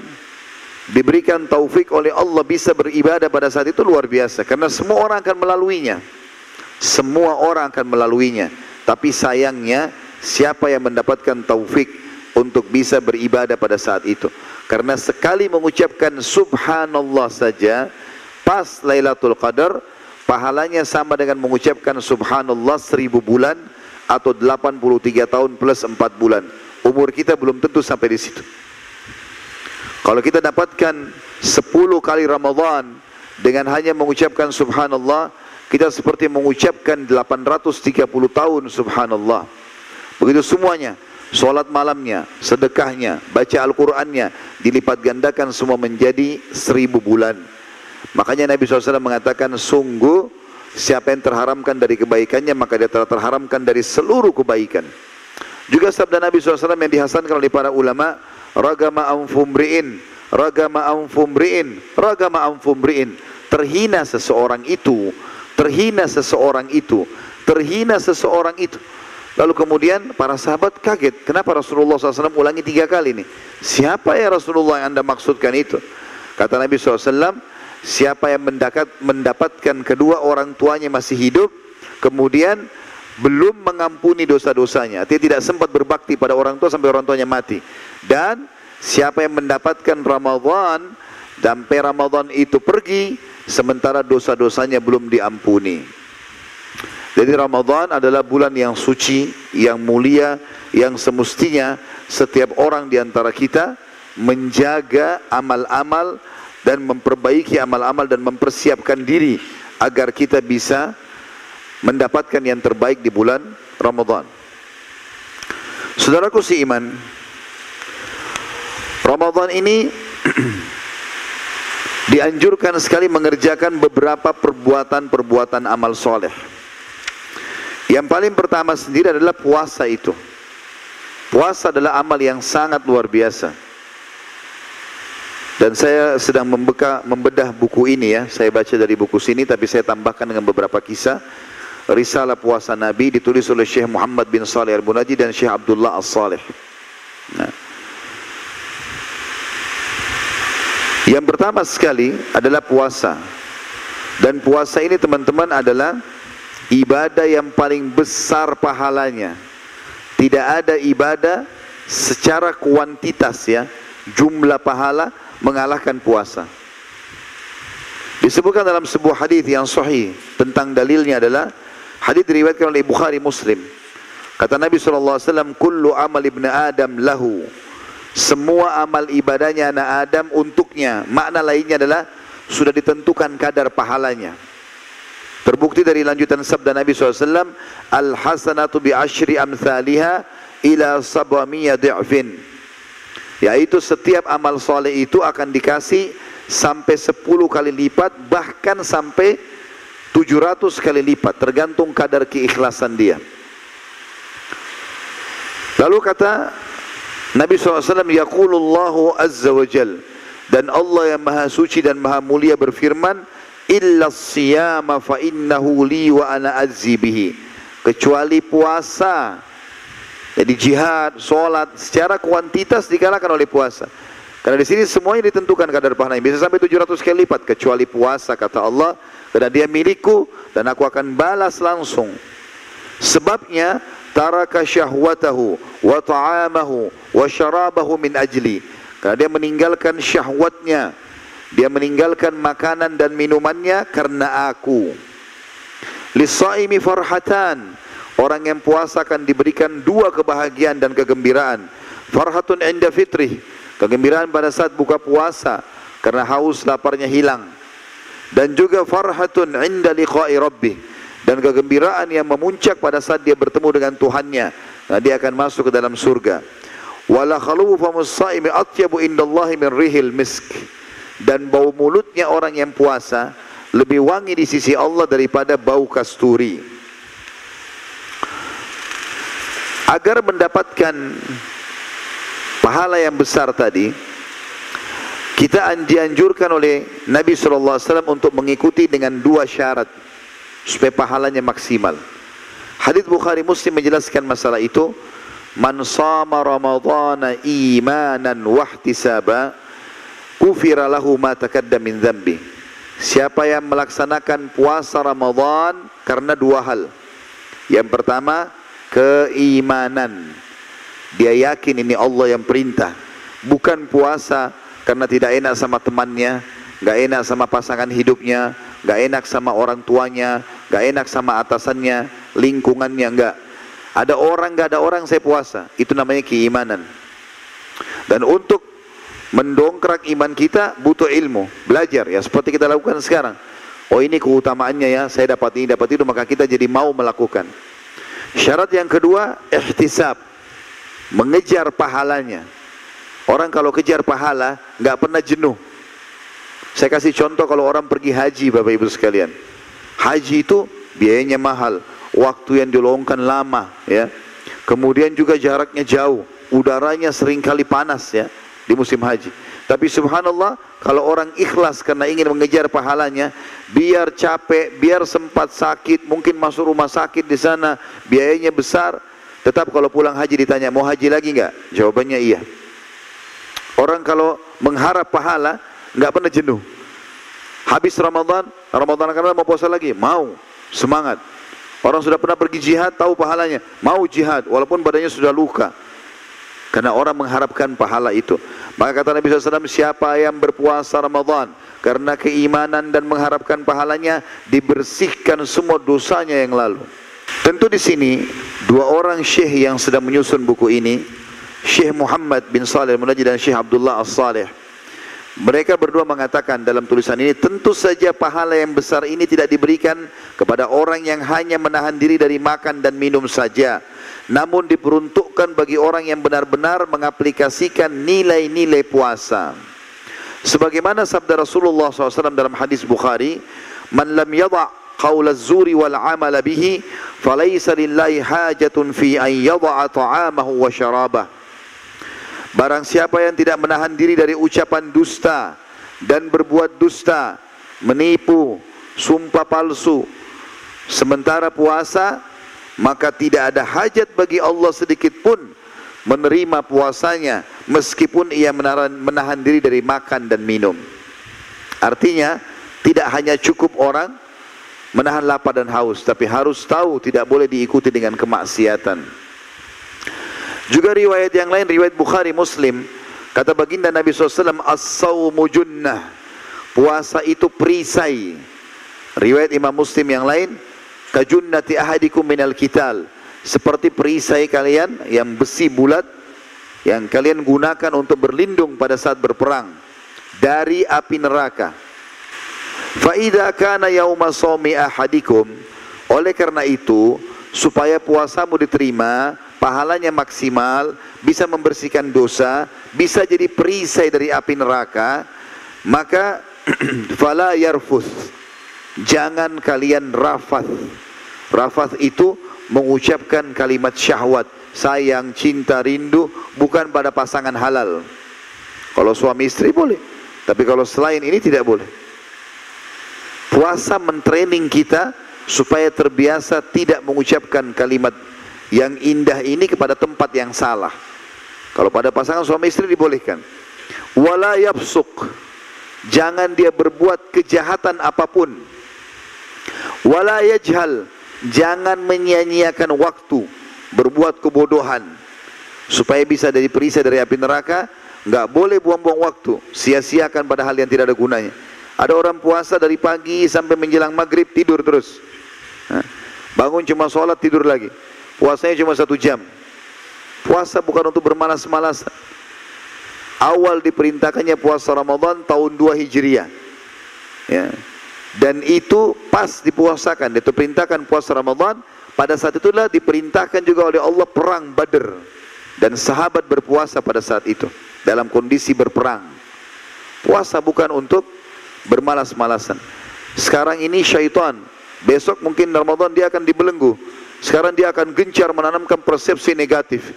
diberikan taufik oleh Allah bisa beribadah pada saat itu luar biasa karena semua orang akan melaluinya. Semua orang akan melaluinya. Tapi sayangnya siapa yang mendapatkan taufik untuk bisa beribadah pada saat itu. Karena sekali mengucapkan subhanallah saja pas Lailatul Qadar pahalanya sama dengan mengucapkan subhanallah seribu bulan atau 83 tahun plus 4 bulan. Umur kita belum tentu sampai di situ. Kalau kita dapatkan 10 kali Ramadan dengan hanya mengucapkan subhanallah kita seperti mengucapkan 830 tahun subhanallah. Begitu semuanya. Solat malamnya, sedekahnya, baca Al-Qur'annya dilipat gandakan semua menjadi seribu bulan. Makanya Nabi SAW mengatakan sungguh siapa yang terharamkan dari kebaikannya maka dia telah terharamkan dari seluruh kebaikan. Juga sabda Nabi SAW yang dihasankan oleh para ulama, ragama anfumriin, ragama anfumriin, ragama anfumriin. Terhina seseorang itu Terhina seseorang itu, terhina seseorang itu. Lalu kemudian para sahabat kaget, kenapa Rasulullah SAW ulangi tiga kali ini? Siapa ya Rasulullah yang anda maksudkan itu? Kata Nabi SAW, siapa yang mendapat, mendapatkan kedua orang tuanya masih hidup, kemudian belum mengampuni dosa-dosanya, dia tidak sempat berbakti pada orang tua sampai orang tuanya mati. Dan siapa yang mendapatkan Ramadan, sampai Ramadan itu pergi, sementara dosa-dosanya belum diampuni. Jadi Ramadan adalah bulan yang suci, yang mulia, yang semestinya setiap orang di antara kita menjaga amal-amal dan memperbaiki amal-amal dan mempersiapkan diri agar kita bisa mendapatkan yang terbaik di bulan Ramadan. Saudaraku si iman, Ramadan ini dianjurkan sekali mengerjakan beberapa perbuatan-perbuatan amal soleh. Yang paling pertama sendiri adalah puasa itu. Puasa adalah amal yang sangat luar biasa. Dan saya sedang membeka, membedah buku ini ya. Saya baca dari buku sini tapi saya tambahkan dengan beberapa kisah. risalah puasa Nabi ditulis oleh Syekh Muhammad bin Salih Al-Bunaji dan Syekh Abdullah As-Salih. Nah. Yang pertama sekali adalah puasa. Dan puasa ini teman-teman adalah ibadah yang paling besar pahalanya. Tidak ada ibadah secara kuantitas ya, jumlah pahala mengalahkan puasa. Disebutkan dalam sebuah hadis yang sahih tentang dalilnya adalah hadis diriwayatkan oleh Bukhari Muslim. Kata Nabi SAW, Kullu amal ibn Adam lahu semua amal ibadahnya anak Adam untuknya. Makna lainnya adalah sudah ditentukan kadar pahalanya. Terbukti dari lanjutan sabda Nabi SAW, Al-hasanatu bi ashri amthaliha ila sabamiyya di'fin. Yaitu setiap amal soleh itu akan dikasih sampai 10 kali lipat, bahkan sampai 700 kali lipat, tergantung kadar keikhlasan dia. Lalu kata Nabi SAW Yaqulullahu Azza wa Jal. Dan Allah yang maha suci dan maha mulia berfirman illa siyama fa innahu li wa ana azzi bihi. Kecuali puasa jadi jihad, solat secara kuantitas dikalahkan oleh puasa. Karena di sini semuanya ditentukan kadar pahalanya bisa sampai 700 kali lipat kecuali puasa kata Allah. Karena dia milikku dan aku akan balas langsung. Sebabnya taraka syahwatahu wa ta'amahu wa syarabahu min ajli. Karena dia meninggalkan syahwatnya. Dia meninggalkan makanan dan minumannya karena aku. Lisaimi farhatan orang yang puasa akan diberikan dua kebahagiaan dan kegembiraan. Farhatun inda fitrih. Kegembiraan pada saat buka puasa karena haus laparnya hilang. Dan juga farhatun inda liqa'i rabbih. Dan kegembiraan yang memuncak pada saat dia bertemu dengan Tuhannya. Nah, dia akan masuk ke dalam surga. Wala khalufu saimi atyabu indallahi min rihil misk. Dan bau mulutnya orang yang puasa lebih wangi di sisi Allah daripada bau kasturi agar mendapatkan pahala yang besar tadi kita dianjurkan oleh Nabi SAW untuk mengikuti dengan dua syarat supaya pahalanya maksimal. Hadis Bukhari Muslim menjelaskan masalah itu. Man sama Ramadhan imanan wahtisaba kufira lahu ma takadda min dhanbi. Siapa yang melaksanakan puasa Ramadan karena dua hal. Yang pertama, keimanan. Dia yakin ini Allah yang perintah. Bukan puasa karena tidak enak sama temannya, nggak enak sama pasangan hidupnya, nggak enak sama orang tuanya, nggak enak sama atasannya, lingkungannya nggak. Ada orang nggak ada orang saya puasa, itu namanya keimanan. Dan untuk mendongkrak iman kita butuh ilmu, belajar ya seperti kita lakukan sekarang. Oh ini keutamaannya ya, saya dapat ini dapat itu maka kita jadi mau melakukan. Syarat yang kedua ihtisab, mengejar pahalanya. Orang kalau kejar pahala nggak pernah jenuh. Saya kasih contoh kalau orang pergi haji Bapak Ibu sekalian. Haji itu biayanya mahal, waktu yang dilongkan lama ya. Kemudian juga jaraknya jauh, udaranya sering kali panas ya di musim haji. Tapi subhanallah kalau orang ikhlas karena ingin mengejar pahalanya, biar capek, biar sempat sakit, mungkin masuk rumah sakit di sana, biayanya besar, tetap kalau pulang haji ditanya mau haji lagi enggak? Jawabannya iya. Orang kalau mengharap pahala, nggak pernah jenuh. Habis Ramadan, Ramadan akan mau puasa lagi, mau, semangat. Orang sudah pernah pergi jihad, tahu pahalanya, mau jihad, walaupun badannya sudah luka. Karena orang mengharapkan pahala itu. Maka kata Nabi SAW, siapa yang berpuasa Ramadan karena keimanan dan mengharapkan pahalanya, dibersihkan semua dosanya yang lalu. Tentu di sini dua orang syekh yang sedang menyusun buku ini, Syekh Muhammad bin Saleh Al-Munajjid dan Syekh Abdullah As-Saleh mereka berdua mengatakan dalam tulisan ini, tentu saja pahala yang besar ini tidak diberikan kepada orang yang hanya menahan diri dari makan dan minum saja. Namun diperuntukkan bagi orang yang benar-benar mengaplikasikan nilai-nilai puasa. Sebagaimana sabda Rasulullah SAW dalam hadis Bukhari, Man lam yada' qawla zuri wal amala bihi, falaysa lillahi hajatun fi an yada'a ta'amahu wa syarabah. Barang siapa yang tidak menahan diri dari ucapan dusta dan berbuat dusta, menipu, sumpah palsu, Sementara puasa maka tidak ada hajat bagi Allah sedikit pun menerima puasanya meskipun ia menahan, diri dari makan dan minum. Artinya tidak hanya cukup orang menahan lapar dan haus tapi harus tahu tidak boleh diikuti dengan kemaksiatan. Juga riwayat yang lain riwayat Bukhari Muslim. Kata baginda Nabi SAW as-sawmu junnah. Puasa itu perisai. Riwayat Imam Muslim yang lain kajunnati ahadikum minal kital seperti perisai kalian yang besi bulat yang kalian gunakan untuk berlindung pada saat berperang dari api neraka. Fa idza kana yauma shaumi ahadikum. Oleh karena itu supaya puasamu diterima pahalanya maksimal bisa membersihkan dosa bisa jadi perisai dari api neraka maka fala yarfuth jangan kalian rafath. Rafath itu mengucapkan kalimat syahwat, sayang, cinta, rindu bukan pada pasangan halal. Kalau suami istri boleh, tapi kalau selain ini tidak boleh. Puasa mentraining kita supaya terbiasa tidak mengucapkan kalimat yang indah ini kepada tempat yang salah. Kalau pada pasangan suami istri dibolehkan. Wala. Jangan dia berbuat kejahatan apa pun Wala yajhal, jangan menyia-nyiakan waktu berbuat kebodohan supaya bisa dari perisai dari api neraka. Enggak boleh buang-buang waktu, sia-siakan pada hal yang tidak ada gunanya. Ada orang puasa dari pagi sampai menjelang maghrib tidur terus. Bangun cuma sholat tidur lagi. Puasanya cuma satu jam. Puasa bukan untuk bermalas-malasan. Awal diperintahkannya puasa Ramadan tahun 2 Hijriah. Ya. Dan itu pas dipuasakan itu perintahkan puasa Ramadan. Pada saat itulah diperintahkan juga oleh Allah perang Badr. Dan sahabat berpuasa pada saat itu dalam kondisi berperang. Puasa bukan untuk bermalas-malasan. Sekarang ini syaitan. Besok mungkin Ramadan dia akan dibelenggu sekarang dia akan gencar menanamkan persepsi negatif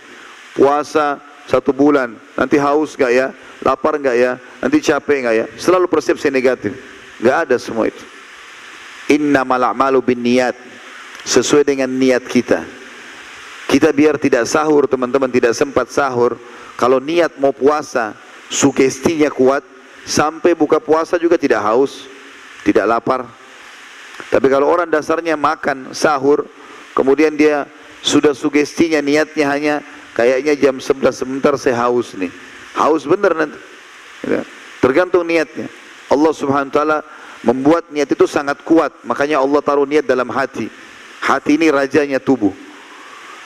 puasa satu bulan nanti haus gak ya lapar gak ya nanti capek gak ya selalu persepsi negatif Enggak ada semua itu. Innamal a'malu bin niat. Sesuai dengan niat kita. Kita biar tidak sahur, teman-teman tidak sempat sahur. Kalau niat mau puasa, sugestinya kuat, sampai buka puasa juga tidak haus, tidak lapar. Tapi kalau orang dasarnya makan sahur, kemudian dia sudah sugestinya niatnya hanya kayaknya jam 11 sebentar saya haus nih. Haus benar nanti. Ya. Tergantung niatnya. Allah Subhanahu wa taala membuat niat itu sangat kuat. Makanya Allah taruh niat dalam hati. Hati ini rajanya tubuh.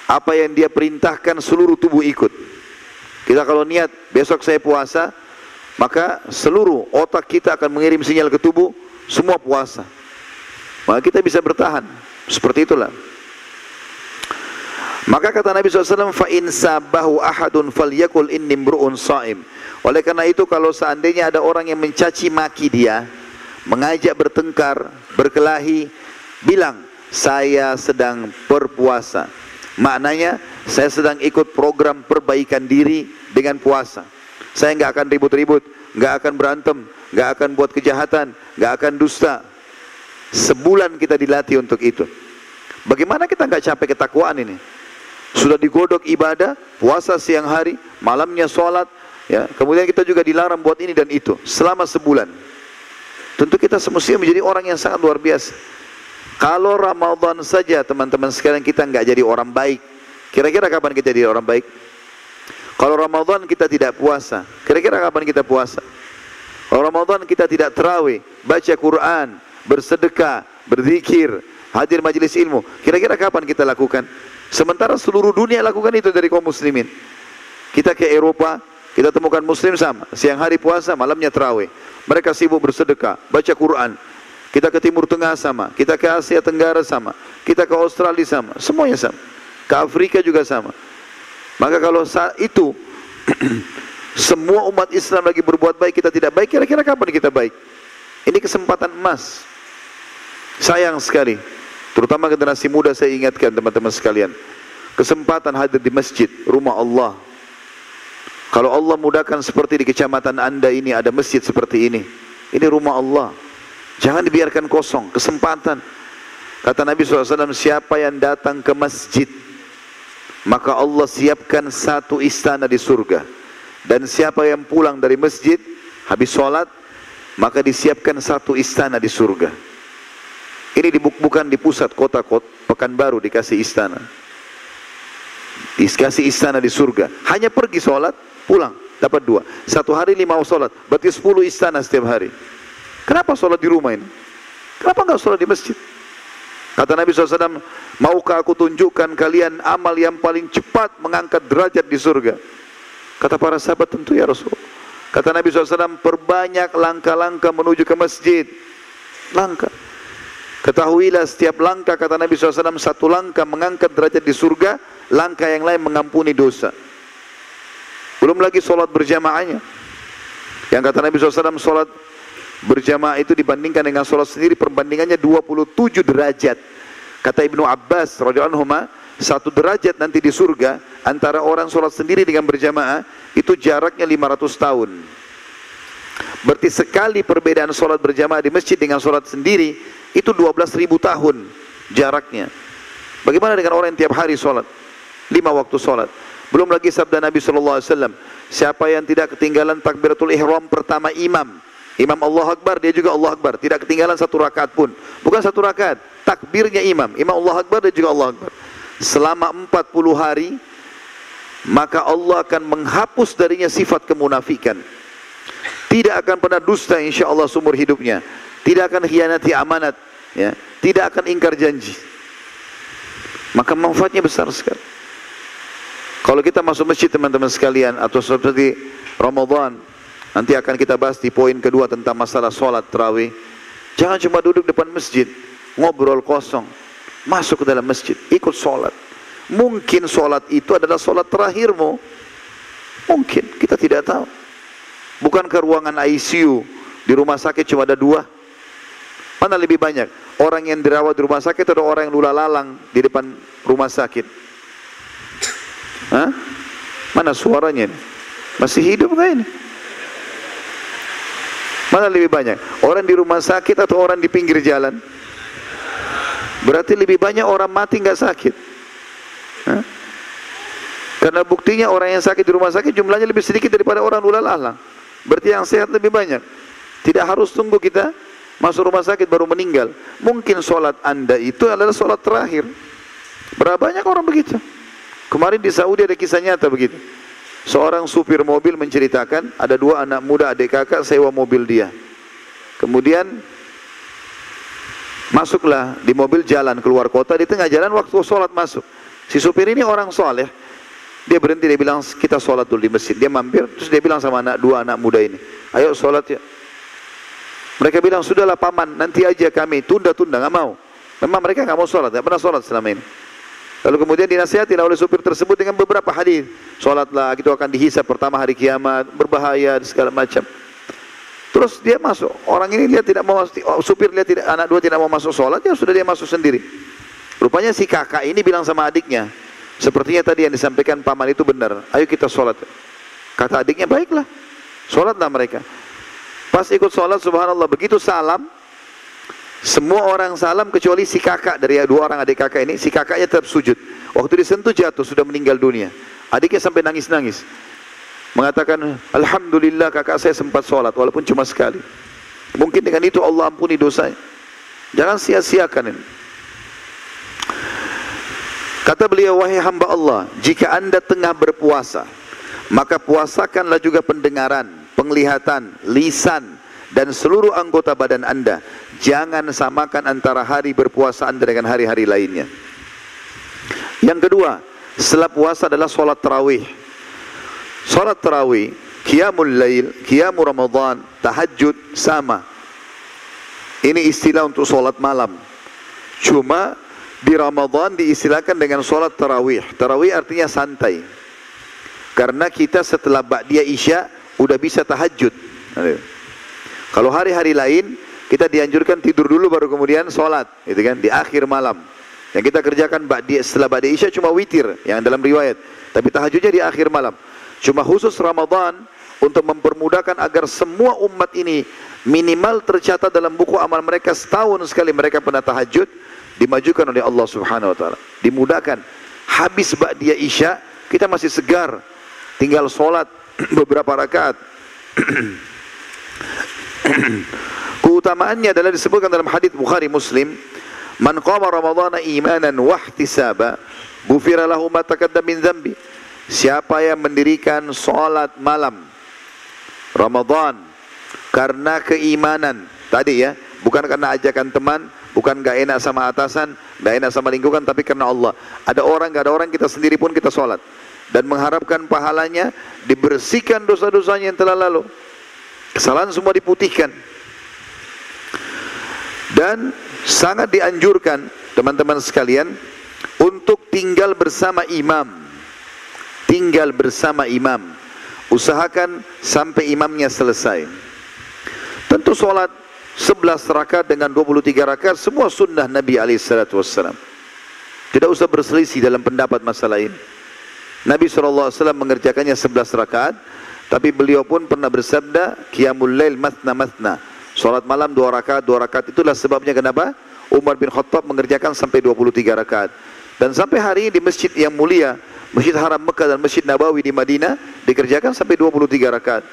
Apa yang dia perintahkan seluruh tubuh ikut. Kita kalau niat besok saya puasa, maka seluruh otak kita akan mengirim sinyal ke tubuh semua puasa. Maka kita bisa bertahan. Seperti itulah. Maka kata Nabi SAW, fa in sabahu ahadun falyakul inni mru'un saim. Oleh karena itu kalau seandainya ada orang yang mencaci maki dia, mengajak bertengkar, berkelahi, bilang saya sedang berpuasa. Maknanya saya sedang ikut program perbaikan diri dengan puasa. Saya nggak akan ribut-ribut, nggak akan berantem, nggak akan buat kejahatan, nggak akan dusta. Sebulan kita dilatih untuk itu. Bagaimana kita nggak capek ketakwaan ini? Sudah digodok ibadah, puasa siang hari, malamnya sholat, ya. Kemudian kita juga dilarang buat ini dan itu selama sebulan. Tentu kita semestinya menjadi orang yang sangat luar biasa. Kalau Ramadan saja teman-teman sekalian kita nggak jadi orang baik, kira-kira kapan kita jadi orang baik? Kalau Ramadan kita tidak puasa, kira-kira kapan kita puasa? Kalau Ramadan kita tidak terawih, baca Quran, bersedekah, berzikir, hadir majelis ilmu, kira-kira kapan kita lakukan? Sementara seluruh dunia lakukan itu dari kaum muslimin. Kita ke Eropa, kita temukan muslim sama. Siang hari puasa, malamnya terawih. Mereka sibuk bersedekah, baca Quran. Kita ke Timur Tengah sama. Kita ke Asia Tenggara sama. Kita ke Australia sama. Semuanya sama. Ke Afrika juga sama. Maka kalau saat itu semua umat Islam lagi berbuat baik, kita tidak baik, kira-kira kapan kita baik? Ini kesempatan emas. Sayang sekali. Terutama generasi muda saya ingatkan teman-teman sekalian. Kesempatan hadir di masjid, rumah Allah. Kalau Allah mudahkan seperti di kecamatan anda ini ada masjid seperti ini. Ini rumah Allah. Jangan dibiarkan kosong, kesempatan. Kata Nabi SAW, siapa yang datang ke masjid, maka Allah siapkan satu istana di surga. Dan siapa yang pulang dari masjid, habis sholat, maka disiapkan satu istana di surga. Ini bukan di pusat kota, kota Pekanbaru dikasih istana. Dikasih istana di surga. Hanya pergi sholat, pulang, dapat dua. Satu hari lima sholat, berarti sepuluh istana setiap hari. Kenapa sholat di rumah ini? Kenapa enggak sholat di masjid? Kata Nabi SAW, maukah aku tunjukkan kalian amal yang paling cepat mengangkat derajat di surga? Kata para sahabat, tentu ya Rasul. Kata Nabi SAW, perbanyak langkah-langkah menuju ke masjid. Langkah. Ketahuilah setiap langkah, kata Nabi SAW, satu langkah mengangkat derajat di surga, langkah yang lain mengampuni dosa. Belum lagi solat berjamaahnya. Yang kata Nabi SAW, solat berjamaah itu dibandingkan dengan sholat sendiri perbandingannya 27 derajat. Kata Ibnu Abbas radhiyallahu satu derajat nanti di surga antara orang sholat sendiri dengan berjamaah itu jaraknya 500 tahun. Berarti sekali perbedaan sholat berjamaah di masjid dengan sholat sendiri itu 12 ribu tahun jaraknya. Bagaimana dengan orang yang tiap hari sholat? Lima waktu sholat. Belum lagi sabda Nabi SAW, siapa yang tidak ketinggalan takbiratul ihram pertama imam, Imam Allah Akbar, dia juga Allah Akbar. Tidak ketinggalan satu rakaat pun. Bukan satu rakaat, takbirnya imam. Imam Allah Akbar, dia juga Allah Akbar. Selama 40 hari, maka Allah akan menghapus darinya sifat kemunafikan. Tidak akan pernah dusta insya Allah sumur hidupnya. Tidak akan khianati amanat. Ya. Tidak akan ingkar janji. Maka manfaatnya besar sekali. Kalau kita masuk masjid teman-teman sekalian atau seperti Ramadan, Nanti akan kita bahas di poin kedua tentang masalah sholat terawih. Jangan cuma duduk depan masjid, ngobrol kosong. Masuk ke dalam masjid, ikut sholat. Mungkin sholat itu adalah sholat terakhirmu. Mungkin, kita tidak tahu. Bukan ke ruangan ICU, di rumah sakit cuma ada dua. Mana lebih banyak? Orang yang dirawat di rumah sakit atau orang yang lula lalang di depan rumah sakit? Hah? Mana suaranya? Masih hidup nggak ini? Mana lebih banyak? Orang di rumah sakit atau orang di pinggir jalan? Berarti lebih banyak orang mati nggak sakit. Hah? Karena buktinya orang yang sakit di rumah sakit jumlahnya lebih sedikit daripada orang ulal alang. Berarti yang sehat lebih banyak. Tidak harus tunggu kita masuk rumah sakit baru meninggal. Mungkin sholat anda itu adalah sholat terakhir. Berapa banyak orang begitu? Kemarin di Saudi ada kisah nyata begitu. Seorang supir mobil menceritakan ada dua anak muda adik kakak sewa mobil dia. Kemudian masuklah di mobil jalan keluar kota di tengah jalan waktu sholat masuk. Si supir ini orang soleh. Dia berhenti dia bilang kita sholat dulu di masjid. Dia mampir terus dia bilang sama anak dua anak muda ini, ayo sholat ya. Mereka bilang sudahlah paman nanti aja kami tunda-tunda nggak mau. Memang mereka nggak mau sholat, nggak pernah sholat selama ini. Lalu kemudian dinasihati oleh supir tersebut dengan beberapa hadis. Salatlah itu akan dihisap pertama hari kiamat, berbahaya segala macam. Terus dia masuk. Orang ini dia tidak mau supir lihat tidak anak dua tidak mau masuk salat, ya sudah dia masuk sendiri. Rupanya si kakak ini bilang sama adiknya, sepertinya tadi yang disampaikan paman itu benar. Ayo kita salat. Kata adiknya, baiklah. Salatlah mereka. Pas ikut salat subhanallah begitu salam semua orang salam kecuali si kakak dari dua orang adik kakak ini, si kakaknya tetap sujud. Waktu disentuh jatuh, sudah meninggal dunia. Adiknya sampai nangis-nangis. Mengatakan, Alhamdulillah kakak saya sempat sholat, walaupun cuma sekali. Mungkin dengan itu Allah ampuni dosanya. Jangan sia-siakan ini. Kata beliau, wahai hamba Allah, jika anda tengah berpuasa, maka puasakanlah juga pendengaran, penglihatan, lisan, dan seluruh anggota badan anda Jangan samakan antara hari berpuasa anda dengan hari-hari lainnya. Yang kedua, setelah puasa adalah solat tarawih. Solat tarawih, qiyamul lail, qiyamul ramadan, tahajud sama. Ini istilah untuk solat malam. Cuma di Ramadan diistilahkan dengan solat tarawih. Tarawih artinya santai. Karena kita setelah ba'diyah isya udah bisa tahajud. Kalau hari-hari lain kita dianjurkan tidur dulu baru kemudian sholat, gitu kan? Di akhir malam. Yang kita kerjakan ba'di, setelah ba'di isya cuma witir, yang dalam riwayat. Tapi tahajudnya di akhir malam. Cuma khusus Ramadan untuk mempermudahkan agar semua umat ini minimal tercatat dalam buku amal mereka setahun sekali mereka pernah tahajud. dimajukan oleh Allah Subhanahu wa taala. Dimudahkan. Habis dia isya, kita masih segar. Tinggal sholat beberapa rakaat. Keutamaannya adalah disebutkan dalam hadis Bukhari Muslim, "Man qama Ramadhana imanan wa ihtisaba, ghufira lahu ma taqaddama min dhanbi." Siapa yang mendirikan salat malam Ramadan karena keimanan tadi ya, bukan karena ajakan teman, bukan gak enak sama atasan, gak enak sama lingkungan, tapi karena Allah. Ada orang, gak ada orang, kita sendiri pun kita sholat dan mengharapkan pahalanya dibersihkan dosa-dosanya yang telah lalu. Kesalahan semua diputihkan. Dan sangat dianjurkan teman-teman sekalian untuk tinggal bersama imam. Tinggal bersama imam. Usahakan sampai imamnya selesai. Tentu solat 11 rakaat dengan 23 rakaat semua sunnah Nabi SAW. Tidak usah berselisih dalam pendapat masalah ini. Nabi SAW mengerjakannya 11 rakaat, tapi beliau pun pernah bersabda, Qiyamul Lail matna matna. Salat malam dua rakaat, dua rakaat itulah sebabnya kenapa Umar bin Khattab mengerjakan sampai 23 rakaat. Dan sampai hari ini di masjid yang mulia, Masjid Haram Mekah dan Masjid Nabawi di Madinah dikerjakan sampai 23 rakaat.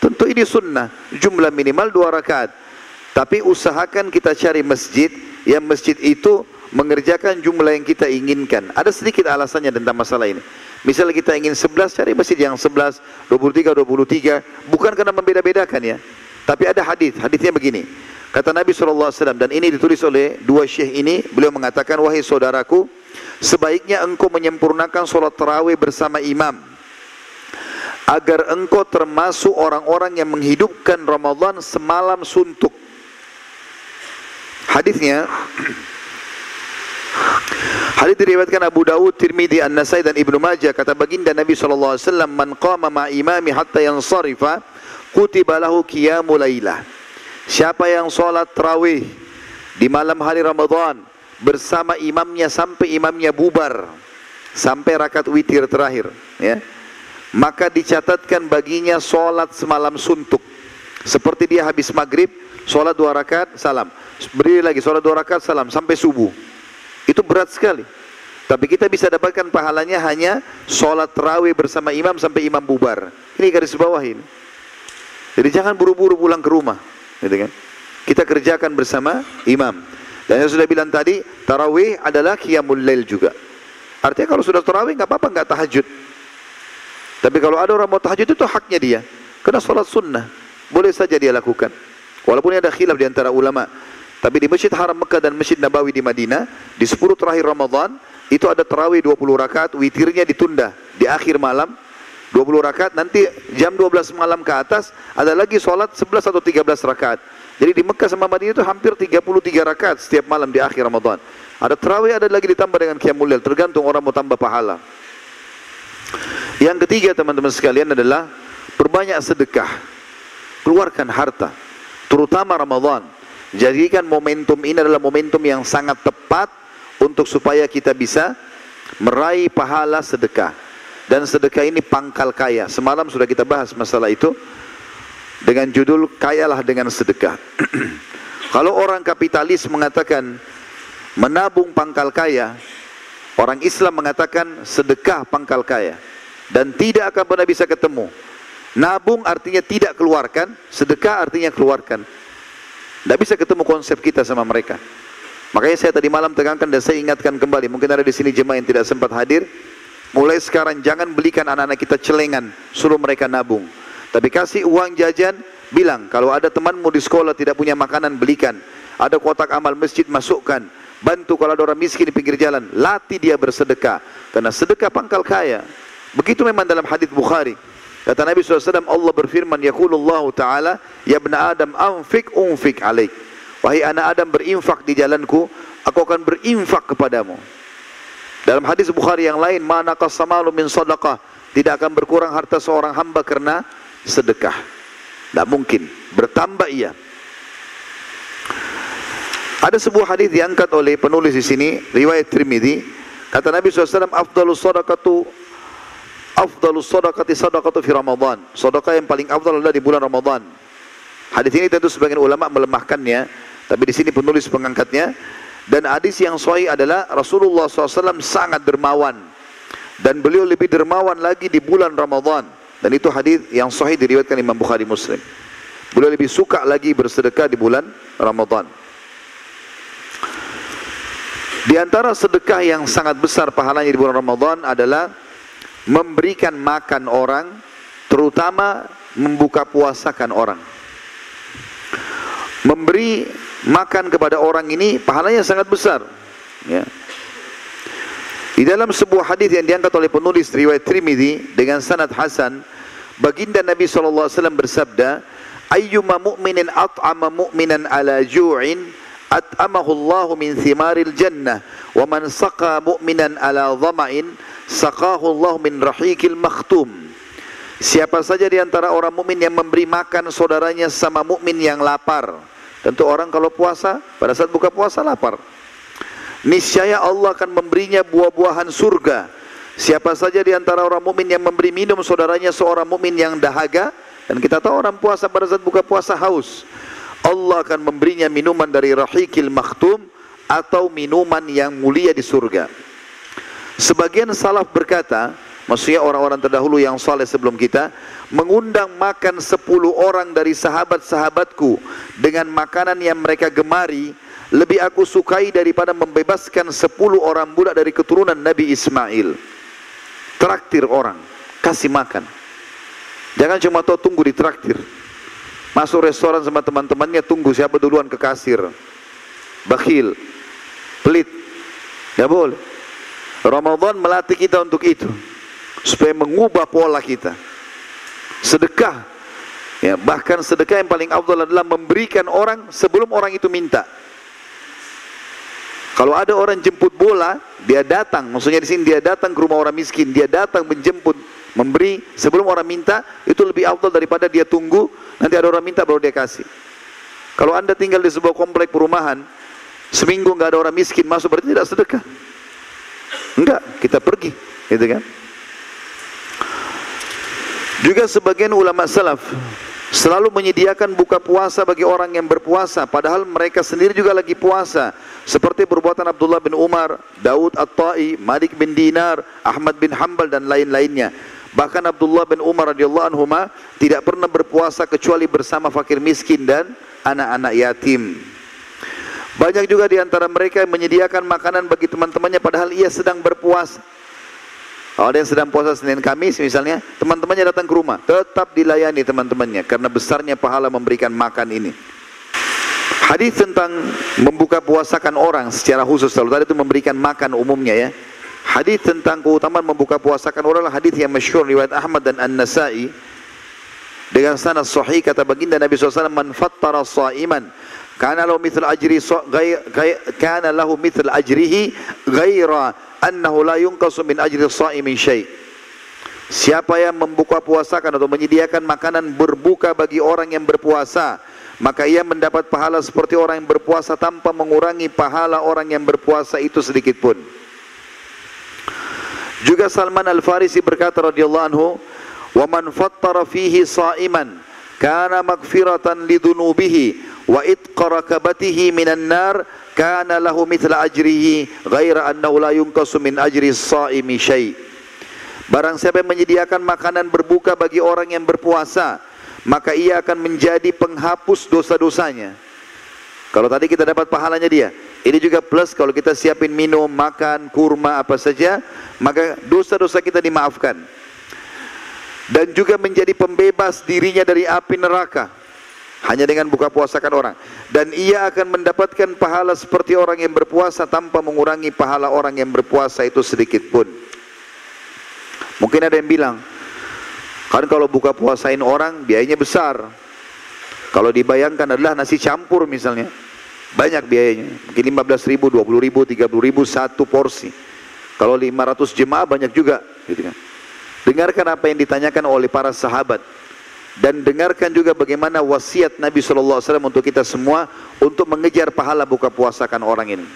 Tentu ini sunnah, jumlah minimal dua rakaat. Tapi usahakan kita cari masjid yang masjid itu mengerjakan jumlah yang kita inginkan. Ada sedikit alasannya tentang masalah ini. Misalnya kita ingin 11, cari masjid yang 11, 23, 23. Bukan karena membeda-bedakan ya. Tapi ada hadis, hadisnya begini. Kata Nabi SAW, dan ini ditulis oleh dua syekh ini, beliau mengatakan, Wahai saudaraku, sebaiknya engkau menyempurnakan solat terawih bersama imam. Agar engkau termasuk orang-orang yang menghidupkan Ramadan semalam suntuk. Hadisnya, Hadis diriwayatkan Abu Dawud, Tirmidzi, An-Nasai dan Ibnu Majah. Kata baginda Nabi sallallahu alaihi wasallam man qama ma imami hatta yansarifa kutiba lahu qiyamul lailah. Siapa yang salat tarawih di malam hari Ramadan bersama imamnya sampai imamnya bubar sampai rakaat witir terakhir ya maka dicatatkan baginya salat semalam suntuk. Seperti dia habis maghrib salat dua rakaat salam. Berdiri lagi salat dua rakaat salam sampai subuh itu berat sekali. Tapi kita bisa dapatkan pahalanya hanya sholat terawih bersama imam sampai imam bubar. Ini garis bawah ini. Jadi jangan buru-buru pulang ke rumah. Gitu kan? Kita kerjakan bersama imam. Dan yang sudah bilang tadi, tarawih adalah qiyamul lail juga. Artinya kalau sudah tarawih nggak apa-apa nggak tahajud. Tapi kalau ada orang mau tahajud itu haknya dia. Karena sholat sunnah. Boleh saja dia lakukan. Walaupun ada khilaf di antara ulama. Tapi di Masjid Haram Mekah dan Masjid Nabawi di Madinah, di 10 terakhir Ramadan, itu ada terawih 20 rakaat, witirnya ditunda di akhir malam, 20 rakaat, nanti jam 12 malam ke atas, ada lagi sholat 11 atau 13 rakaat. Jadi di Mekah sama Madinah itu hampir 33 rakaat setiap malam di akhir Ramadan. Ada terawih, ada lagi ditambah dengan qiyamul lail, tergantung orang mau tambah pahala. Yang ketiga teman-teman sekalian adalah perbanyak sedekah. Keluarkan harta, terutama Ramadan. Jadikan momentum ini adalah momentum yang sangat tepat untuk supaya kita bisa meraih pahala sedekah. Dan sedekah ini pangkal kaya. Semalam sudah kita bahas masalah itu dengan judul kayalah dengan sedekah. Kalau orang kapitalis mengatakan menabung pangkal kaya, orang Islam mengatakan sedekah pangkal kaya dan tidak akan pernah bisa ketemu. Nabung artinya tidak keluarkan, sedekah artinya keluarkan. Tidak bisa ketemu konsep kita sama mereka. Makanya saya tadi malam tekankan dan saya ingatkan kembali. Mungkin ada di sini jemaah yang tidak sempat hadir. Mulai sekarang jangan belikan anak-anak kita celengan, suruh mereka nabung. Tapi kasih uang jajan, bilang kalau ada temanmu di sekolah tidak punya makanan belikan. Ada kotak amal masjid masukkan. Bantu kalau ada orang miskin di pinggir jalan, latih dia bersedekah. Karena sedekah pangkal kaya. Begitu memang dalam hadis Bukhari. Kata Nabi SAW, Allah berfirman, Yaqulullah Ta'ala, Ya bena Adam, anfik unfik alaik. Wahai anak Adam, berinfak di jalanku, aku akan berinfak kepadamu. Dalam hadis Bukhari yang lain, Mana kasamalu min sadaqah. Tidak akan berkurang harta seorang hamba karena sedekah. Tidak mungkin. Bertambah ia. Ada sebuah hadis diangkat oleh penulis di sini, riwayat Tirmidzi. Kata Nabi SAW, Afdalus sadaqatu afdalus sadaqati sadaqatu fi Ramadan. Sedekah yang paling afdal adalah di bulan Ramadan. Hadis ini tentu sebagian ulama melemahkannya, tapi di sini penulis pengangkatnya Dan hadis yang sahih adalah Rasulullah SAW sangat dermawan dan beliau lebih dermawan lagi di bulan Ramadan. Dan itu hadis yang sahih diriwayatkan Imam Bukhari Muslim. Beliau lebih suka lagi bersedekah di bulan Ramadan. Di antara sedekah yang sangat besar pahalanya di bulan Ramadan adalah memberikan makan orang, terutama membuka puasakan orang. Memberi makan kepada orang ini pahalanya sangat besar. Ya. Di dalam sebuah hadis yang diangkat oleh penulis riwayat Trimidi dengan sanad Hasan, baginda Nabi SAW bersabda, "Ayyuma mu'minin at'ama mu'minan ala ju'in at'amahu Allah min thimaril jannah wa man saqa mu'minan ala dhama'in saqahu Allah min rahikil makhtum." Siapa saja di antara orang mukmin yang memberi makan saudaranya sama mukmin yang lapar, Tentu orang kalau puasa, pada saat buka puasa lapar. Niscaya Allah akan memberinya buah-buahan surga. Siapa saja di antara orang mukmin yang memberi minum saudaranya seorang mukmin yang dahaga dan kita tahu orang puasa pada saat buka puasa haus. Allah akan memberinya minuman dari rahikil makhtum atau minuman yang mulia di surga. Sebagian salaf berkata, maksudnya orang-orang terdahulu yang saleh sebelum kita, mengundang makan sepuluh orang dari sahabat-sahabatku dengan makanan yang mereka gemari lebih aku sukai daripada membebaskan sepuluh orang budak dari keturunan Nabi Ismail. Traktir orang kasih makan. Jangan cuma tahu tunggu di traktir. Masuk restoran sama teman-temannya tunggu siapa duluan ke kasir. Bakhil pelit. Tidak boleh. Ramadan melatih kita untuk itu supaya mengubah pola kita. Sedekah. Ya bahkan sedekah yang paling afdal adalah memberikan orang sebelum orang itu minta. Kalau ada orang jemput bola dia datang. Maksudnya di sini dia datang ke rumah orang miskin. Dia datang menjemput memberi sebelum orang minta itu lebih afdal daripada dia tunggu nanti ada orang minta baru dia kasih. Kalau anda tinggal di sebuah komplek perumahan seminggu nggak ada orang miskin masuk berarti tidak sedekah. Enggak kita pergi gitu kan juga sebagian ulama salaf selalu menyediakan buka puasa bagi orang yang berpuasa padahal mereka sendiri juga lagi puasa seperti perbuatan Abdullah bin Umar, Daud At-Tai, Malik bin Dinar, Ahmad bin Hanbal dan lain-lainnya. Bahkan Abdullah bin Umar radhiyallahu anhu tidak pernah berpuasa kecuali bersama fakir miskin dan anak-anak yatim. Banyak juga di antara mereka yang menyediakan makanan bagi teman-temannya padahal ia sedang berpuasa. Kalau ada yang sedang puasa Senin Kamis misalnya, teman-temannya datang ke rumah, tetap dilayani teman-temannya karena besarnya pahala memberikan makan ini. Hadis tentang membuka puasakan orang secara khusus, kalau tadi itu memberikan makan umumnya ya. Hadis tentang keutamaan membuka puasakan orang adalah hadis yang masyhur riwayat Ahmad dan An-Nasa'i dengan sanad sahih kata baginda Nabi SAW man fattara sa'iman kana lahu mithl ajri kana lahu mithl ajrihi ghaira annahu la yunqasu min ajri shaimin syai. Siapa yang membuka puasakan atau menyediakan makanan berbuka bagi orang yang berpuasa, maka ia mendapat pahala seperti orang yang berpuasa tanpa mengurangi pahala orang yang berpuasa itu sedikit pun. Juga Salman Al-Farisi berkata radhiyallahu anhu, "Wa man fattara fihi sha'iman kana magfiratan lidunubihi wa itqa rakabatihi minan nar kana lahu mithla ajrihi ghaira annahu la yunqasu min ajri shaimi syai. Barang siapa yang menyediakan makanan berbuka bagi orang yang berpuasa maka ia akan menjadi penghapus dosa-dosanya. Kalau tadi kita dapat pahalanya dia ini juga plus kalau kita siapin minum, makan, kurma apa saja maka dosa-dosa kita dimaafkan dan juga menjadi pembebas dirinya dari api neraka. Hanya dengan buka puasakan orang. Dan ia akan mendapatkan pahala seperti orang yang berpuasa tanpa mengurangi pahala orang yang berpuasa itu sedikit pun. Mungkin ada yang bilang kan kalau buka puasain orang biayanya besar. Kalau dibayangkan adalah nasi campur misalnya banyak biayanya. Mungkin 15 ribu, 20 ribu, 30 ribu satu porsi. Kalau 500 jemaah banyak juga gitu kan dengarkan apa yang ditanyakan oleh para sahabat dan dengarkan juga bagaimana wasiat Nabi SAW untuk kita semua untuk mengejar pahala buka puasakan orang ini.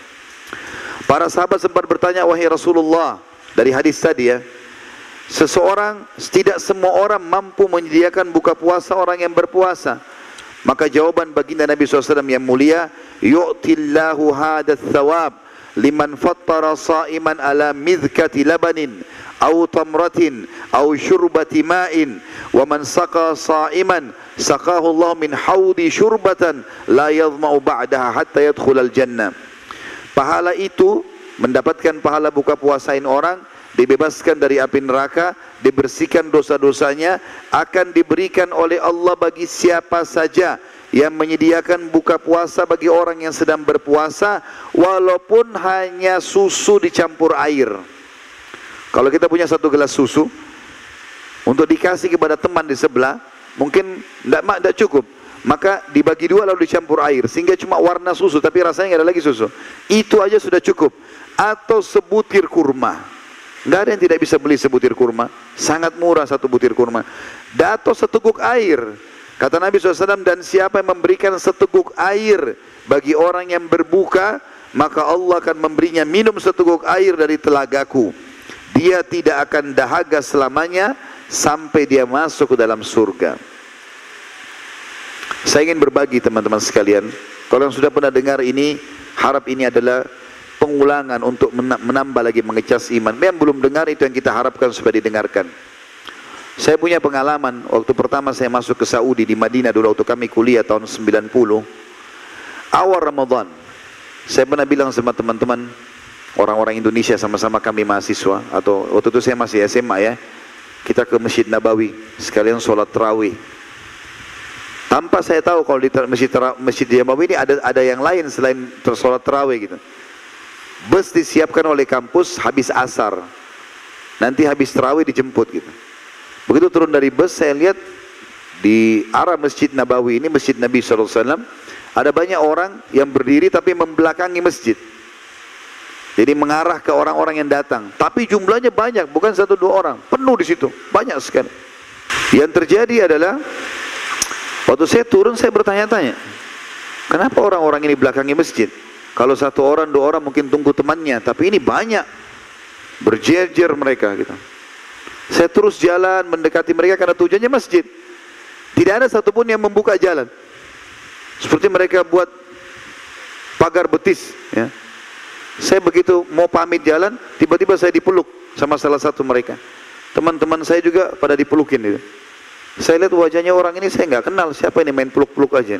Para sahabat sempat bertanya, wahai Rasulullah, dari hadis tadi ya, seseorang, tidak semua orang mampu menyediakan buka puasa orang yang berpuasa. Maka jawaban baginda Nabi SAW yang mulia, yu'tillahu hadat thawab liman fattara sa'iman ala midhkati labanin au tamratin au syurbati ma'in. Wa man saqa sa'iman saqahu Allah min haudi syurbatan la yadhma'u ba'daha hatta yadkhulal jannah. Pahala itu mendapatkan pahala buka puasain orang dibebaskan dari api neraka dibersihkan dosa-dosanya akan diberikan oleh Allah bagi siapa saja yang menyediakan buka puasa bagi orang yang sedang berpuasa walaupun hanya susu dicampur air. Kalau kita punya satu gelas susu untuk dikasih kepada teman di sebelah, mungkin tidak tidak cukup. Maka dibagi dua lalu dicampur air sehingga cuma warna susu tapi rasanya nggak ada lagi susu. Itu aja sudah cukup. Atau sebutir kurma. Nggak ada yang tidak bisa beli sebutir kurma. Sangat murah satu butir kurma. Atau seteguk air. Kata Nabi SAW, dan siapa yang memberikan seteguk air bagi orang yang berbuka, maka Allah akan memberinya minum seteguk air dari telagaku. Dia tidak akan dahaga selamanya sampai dia masuk ke dalam surga. Saya ingin berbagi teman-teman sekalian. Kalau yang sudah pernah dengar ini, harap ini adalah pengulangan untuk menambah lagi mengecas iman. Yang belum dengar itu yang kita harapkan supaya didengarkan. Saya punya pengalaman waktu pertama saya masuk ke Saudi di Madinah dulu waktu kami kuliah tahun 90. Awal Ramadan. Saya pernah bilang sama teman-teman orang-orang Indonesia sama-sama kami mahasiswa atau waktu itu saya masih SMA ya. Kita ke Masjid Nabawi sekalian sholat tarawih. Tanpa saya tahu kalau di Masjid Masjid Nabawi ini ada ada yang lain selain sholat tarawih gitu. Bus disiapkan oleh kampus habis asar. Nanti habis tarawih dijemput gitu. Begitu turun dari bus saya lihat di arah Masjid Nabawi ini Masjid Nabi SAW ada banyak orang yang berdiri tapi membelakangi masjid. Jadi mengarah ke orang-orang yang datang. Tapi jumlahnya banyak, bukan satu dua orang. Penuh di situ, banyak sekali. Yang terjadi adalah waktu saya turun saya bertanya-tanya, kenapa orang-orang ini belakangi masjid? Kalau satu orang dua orang mungkin tunggu temannya, tapi ini banyak berjejer mereka gitu. Saya terus jalan mendekati mereka karena tujuannya masjid. Tidak ada satupun yang membuka jalan. Seperti mereka buat pagar betis. Ya. Saya begitu mau pamit jalan, tiba-tiba saya dipeluk sama salah satu mereka. Teman-teman saya juga pada dipelukin. Gitu. Saya lihat wajahnya orang ini saya nggak kenal siapa ini main peluk-peluk aja.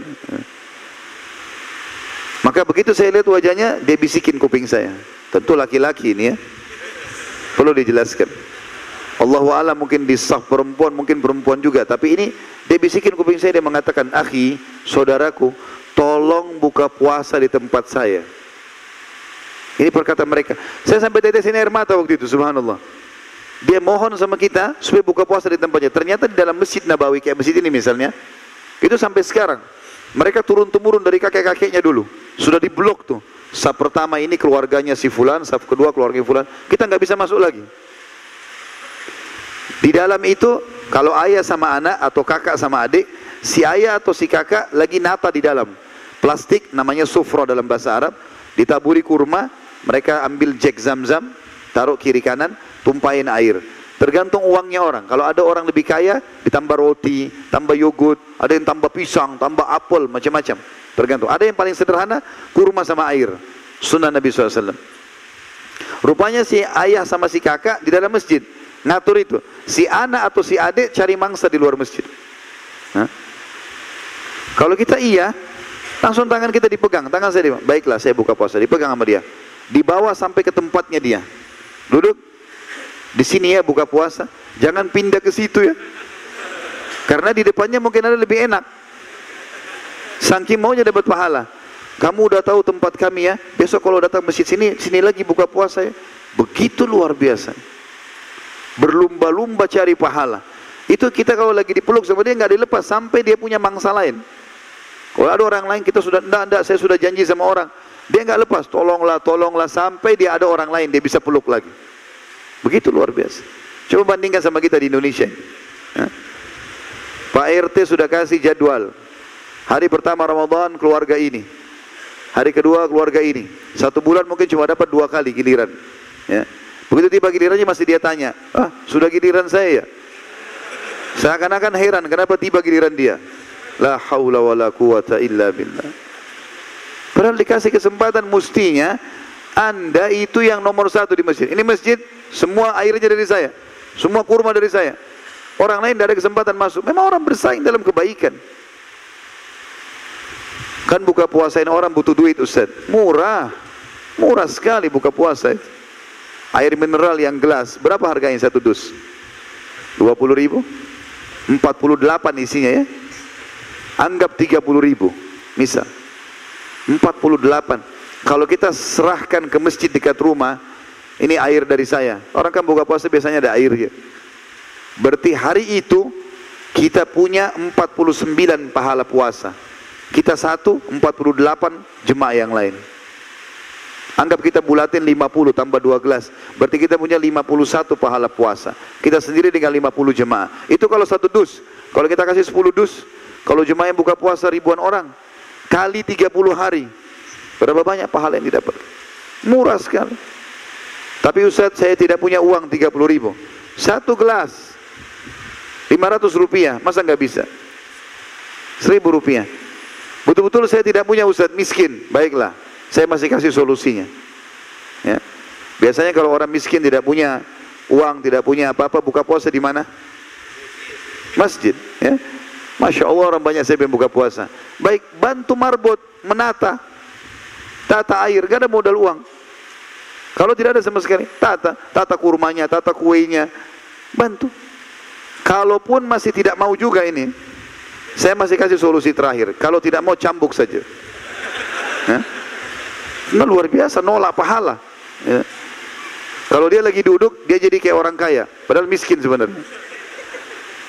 Maka begitu saya lihat wajahnya, dia bisikin kuping saya. Tentu laki-laki ini ya. Perlu dijelaskan. Allah Alam mungkin di sah perempuan, mungkin perempuan juga. Tapi ini dia bisikin kuping saya, dia mengatakan, Akhi, saudaraku, tolong buka puasa di tempat saya. Ini perkataan mereka. Saya sampai tetesin air mata waktu itu, subhanallah. Dia mohon sama kita supaya buka puasa di tempatnya. Ternyata di dalam masjid Nabawi, kayak masjid ini misalnya, itu sampai sekarang. Mereka turun-temurun dari kakek-kakeknya dulu. Sudah diblok tuh. Saf pertama ini keluarganya si Fulan, saf kedua keluarga Fulan. Kita nggak bisa masuk lagi. Di dalam itu kalau ayah sama anak atau kakak sama adik, si ayah atau si kakak lagi nata di dalam plastik namanya sufro dalam bahasa Arab, ditaburi kurma, mereka ambil jek zam-zam, taruh kiri kanan, tumpahin air. Tergantung uangnya orang. Kalau ada orang lebih kaya, ditambah roti, tambah yogurt, ada yang tambah pisang, tambah apel, macam-macam. Tergantung. Ada yang paling sederhana, kurma sama air. Sunnah Nabi SAW. Rupanya si ayah sama si kakak di dalam masjid ngatur itu. Si anak atau si adik cari mangsa di luar masjid. Hah? Kalau kita iya, langsung tangan kita dipegang, tangan saya dipegang. Baiklah, saya buka puasa, dipegang sama dia. Dibawa sampai ke tempatnya dia. Duduk. Di sini ya buka puasa. Jangan pindah ke situ ya. Karena di depannya mungkin ada lebih enak. Saking maunya dapat pahala. Kamu udah tahu tempat kami ya. Besok kalau datang masjid sini, sini lagi buka puasa ya. Begitu luar biasa berlumba-lumba cari pahala. Itu kita kalau lagi dipeluk sama dia nggak dilepas sampai dia punya mangsa lain. Kalau ada orang lain kita sudah enggak enggak saya sudah janji sama orang, dia nggak lepas, tolonglah, tolonglah sampai dia ada orang lain dia bisa peluk lagi. Begitu luar biasa. Coba bandingkan sama kita di Indonesia. Ya. Pak RT sudah kasih jadwal. Hari pertama Ramadan keluarga ini. Hari kedua keluarga ini. Satu bulan mungkin cuma dapat dua kali giliran. Ya. Begitu tiba gilirannya masih dia tanya, ah sudah giliran saya ya? Seakan-akan heran kenapa tiba giliran dia. La haula wa la quwata illa billah. Padahal dikasih kesempatan mustinya anda itu yang nomor satu di masjid. Ini masjid semua airnya dari saya. Semua kurma dari saya. Orang lain tidak ada kesempatan masuk. Memang orang bersaing dalam kebaikan. Kan buka puasa ini orang butuh duit Ustaz. Murah. Murah sekali buka puasa itu. Air mineral yang gelas, berapa harganya satu dus? 20 ribu? 48 isinya ya. Anggap 30 ribu, misal. 48. Kalau kita serahkan ke masjid dekat rumah, ini air dari saya. Orang kan buka puasa biasanya ada air ya. Berarti hari itu kita punya 49 pahala puasa. Kita satu, 48 jemaah yang lain. Anggap kita bulatin 50 tambah 2 gelas. Berarti kita punya 51 pahala puasa. Kita sendiri dengan 50 jemaah. Itu kalau satu dus. Kalau kita kasih 10 dus, kalau jemaah yang buka puasa ribuan orang, kali 30 hari, berapa banyak pahala yang didapat? Murah sekali. Tapi Ustaz, saya tidak punya uang 30 ribu. Satu gelas, 500 rupiah, masa nggak bisa? 1000 rupiah. Betul-betul saya tidak punya Ustaz, miskin. Baiklah, saya masih kasih solusinya. Ya. Biasanya kalau orang miskin tidak punya uang, tidak punya apa-apa, buka puasa di mana? Masjid. Ya. Masya Allah orang banyak saya yang buka puasa. Baik, bantu marbot, menata. Tata air, gak ada modal uang. Kalau tidak ada sama sekali, tata, tata kurmanya, tata kuenya, bantu. Kalaupun masih tidak mau juga ini, saya masih kasih solusi terakhir. Kalau tidak mau cambuk saja. Ya. Nah, luar biasa nolak pahala. Ya. Kalau dia lagi duduk, dia jadi kayak orang kaya, padahal miskin sebenarnya.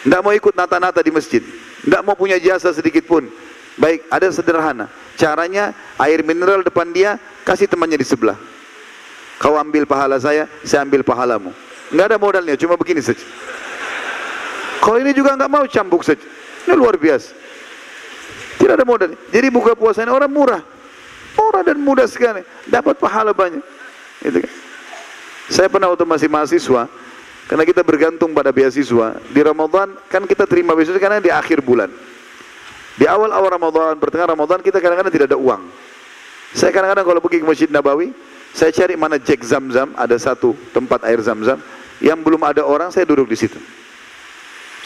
Tidak mau ikut nata-nata di masjid, tidak mau punya jasa sedikit pun. Baik, ada sederhana. Caranya air mineral depan dia, kasih temannya di sebelah. Kau ambil pahala saya, saya ambil pahalamu. Tidak ada modalnya, cuma begini saja. Kalau ini juga nggak mau cambuk saja. Ini luar biasa. Tidak ada modal. Jadi buka puasa ini orang murah. Murah dan mudah sekali. Dapat pahala banyak. Itu kan. Saya pernah waktu masih mahasiswa, karena kita bergantung pada beasiswa, di Ramadan kan kita terima beasiswa karena di akhir bulan. Di awal-awal Ramadan, pertengahan Ramadan kita kadang-kadang tidak ada uang. Saya kadang-kadang kalau pergi ke Masjid Nabawi, saya cari mana Jack Zam-Zam, ada satu tempat air Zam-Zam, yang belum ada orang, saya duduk di situ.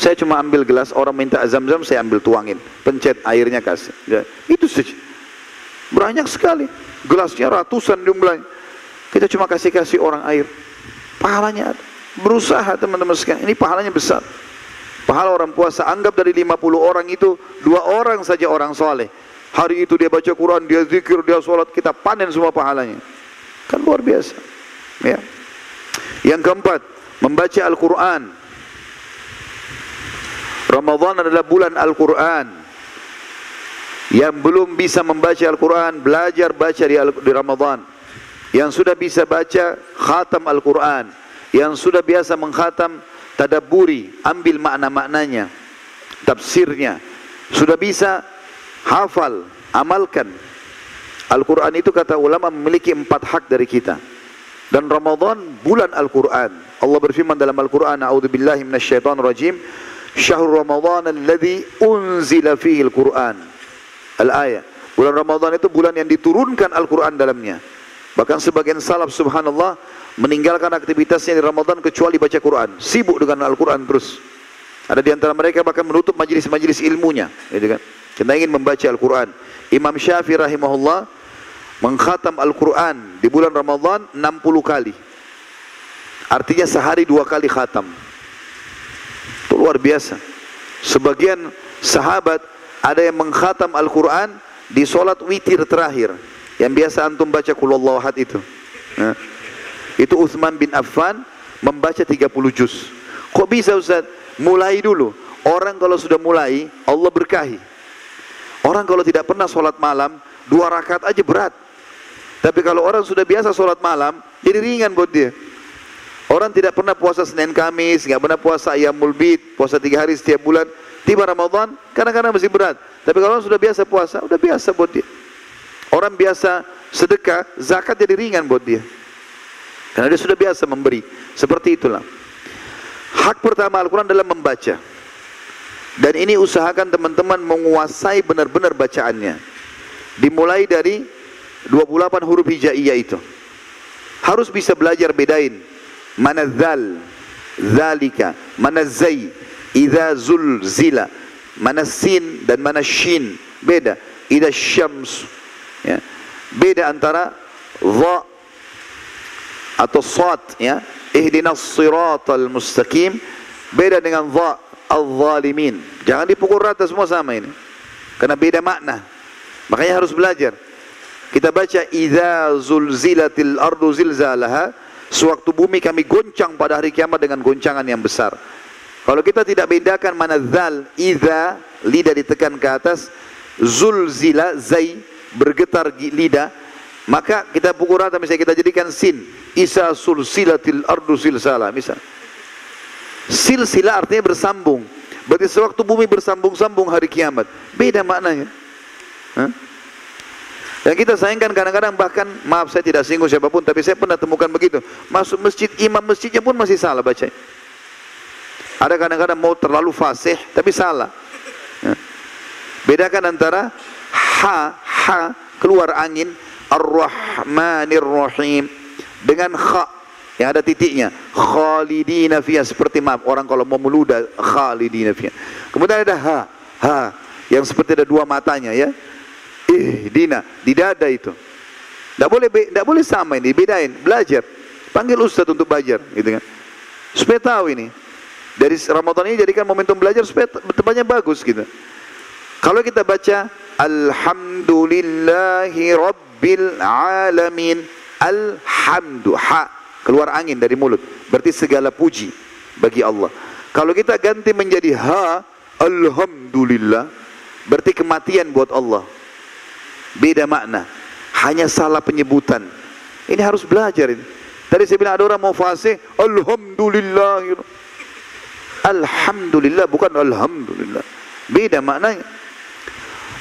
Saya cuma ambil gelas, orang minta Zam-Zam, saya ambil tuangin, pencet airnya kasih. Ya, itu saja. Banyak sekali. Gelasnya ratusan jumlahnya. Kita cuma kasih-kasih orang air. Pahalanya ada. Berusaha teman-teman sekalian. Ini pahalanya besar. Pahala orang puasa. Anggap dari 50 orang itu, dua orang saja orang soleh. Hari itu dia baca Quran, dia zikir, dia sholat. Kita panen semua pahalanya. Kan luar biasa. Ya. Yang keempat, membaca Al-Quran. Ramadan adalah bulan Al-Quran yang belum bisa membaca Al-Quran belajar baca di, Al di Ramadan. Yang sudah bisa baca khatam Al-Quran. Yang sudah biasa mengkhatam tadaburi ambil makna-maknanya tafsirnya. Sudah bisa hafal amalkan. Al-Quran itu kata ulama memiliki empat hak dari kita. Dan Ramadan bulan Al-Quran. Allah berfirman dalam Al-Quran A'udhu rajim. Syahrul Ramadan alladhi unzila fihi Al-Quran Al-ayah. Bulan Ramadan itu bulan yang diturunkan Al-Quran dalamnya. Bahkan sebagian salaf subhanallah meninggalkan aktivitasnya di Ramadan kecuali baca Quran. Sibuk dengan Al-Quran terus. Ada di antara mereka bahkan menutup majlis-majlis ilmunya. Gitu kan? Kita ingin membaca Al-Quran. Imam Syafi'i rahimahullah mengkhatam Al-Quran di bulan Ramadan 60 kali. Artinya sehari dua kali khatam. Itu luar biasa. Sebagian sahabat ada yang mengkhatam Al-Quran di solat witir terakhir. Yang biasa antum baca kulallahu ahad itu. Nah, itu Uthman bin Affan membaca 30 juz. Kok bisa Ustaz? Mulai dulu. Orang kalau sudah mulai, Allah berkahi. Orang kalau tidak pernah solat malam, dua rakaat aja berat. Tapi kalau orang sudah biasa solat malam, jadi ringan buat dia. Orang tidak pernah puasa Senin Kamis, nggak pernah puasa ayam mulbit, puasa tiga hari setiap bulan, Tiba Ramadan, kadang-kadang masih berat. Tapi kalau orang sudah biasa puasa, udah biasa buat dia. Orang biasa sedekah, zakat jadi ringan buat dia. Karena dia sudah biasa memberi. Seperti itulah. Hak pertama Al-Quran adalah membaca. Dan ini usahakan teman-teman menguasai benar-benar bacaannya. Dimulai dari 28 huruf hijaiyah itu. Harus bisa belajar bedain mana zal, zalika, mana zai, idza zulzila, mana sin dan mana shin. Beda. Idza syams. Ya. Beda antara dha atau sad ya. Ihdinas siratal mustaqim beda dengan dha al-zalimin. Jangan dipukul rata semua sama ini. Karena beda makna. Makanya harus belajar. Kita baca idza zulzilatil ardu zilzalaha sewaktu bumi kami goncang pada hari kiamat dengan goncangan yang besar. Kalau kita tidak bedakan mana zal, idza lidah ditekan ke atas, zulzila zai bergetar lidah, maka kita pukul rata misalnya kita jadikan sin, isa sulsilatil ardu zilzala misal. Silsilah artinya bersambung. Berarti sewaktu bumi bersambung-sambung hari kiamat. Beda maknanya. Hah? Dan kita sayangkan kadang-kadang bahkan maaf saya tidak singgung siapa pun tapi saya pernah temukan begitu. Masuk masjid imam masjidnya pun masih salah baca. Ada kadang-kadang mau terlalu fasih tapi salah. Ya. Bedakan antara ha ha keluar angin ar-rahmanir rahim dengan kha yang ada titiknya khalidina fiha seperti maaf orang kalau mau meludah khalidina fiha. Kemudian ada ha ha yang seperti ada dua matanya ya Eh, Dina, di dada itu. Tidak boleh, tidak boleh sama ini, bedain, belajar. Panggil ustaz untuk belajar, gitu kan. Supaya tahu ini. Dari Ramadan ini jadikan momentum belajar supaya tempatnya bagus gitu. Kalau kita baca Alhamdulillahi Rabbil Alamin Alhamdu ha keluar angin dari mulut berarti segala puji bagi Allah. Kalau kita ganti menjadi ha Alhamdulillah berarti kematian buat Allah beda makna hanya salah penyebutan ini harus belajar ini tadi saya bilang ada orang mau fase Alhamdulillah. Alhamdulillah bukan Alhamdulillah. Beda maknanya.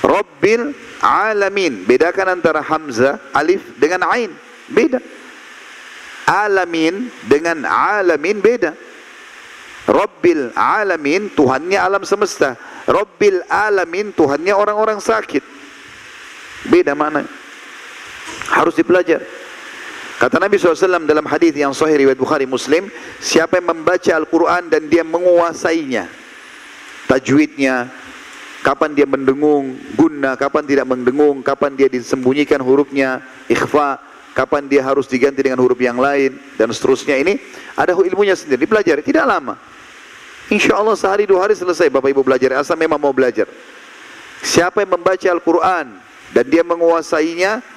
Rabbil Alamin. Bedakan antara Hamzah Alif dengan Ain. Beda. Alamin dengan Alamin beda. Rabbil Alamin Tuhannya alam semesta. Rabbil Alamin Tuhannya orang-orang sakit. Beda mana? Harus dipelajari. Kata Nabi SAW dalam hadis yang sahih riwayat Bukhari Muslim, siapa yang membaca Al-Quran dan dia menguasainya, tajwidnya, kapan dia mendengung, guna, kapan tidak mendengung, kapan dia disembunyikan hurufnya, ikhfa, kapan dia harus diganti dengan huruf yang lain, dan seterusnya ini, ada ilmunya sendiri, dipelajari, tidak lama. Insya Allah sehari dua hari selesai Bapak Ibu belajar, asal memang mau belajar. Siapa yang membaca Al-Quran, dan dia menguasainya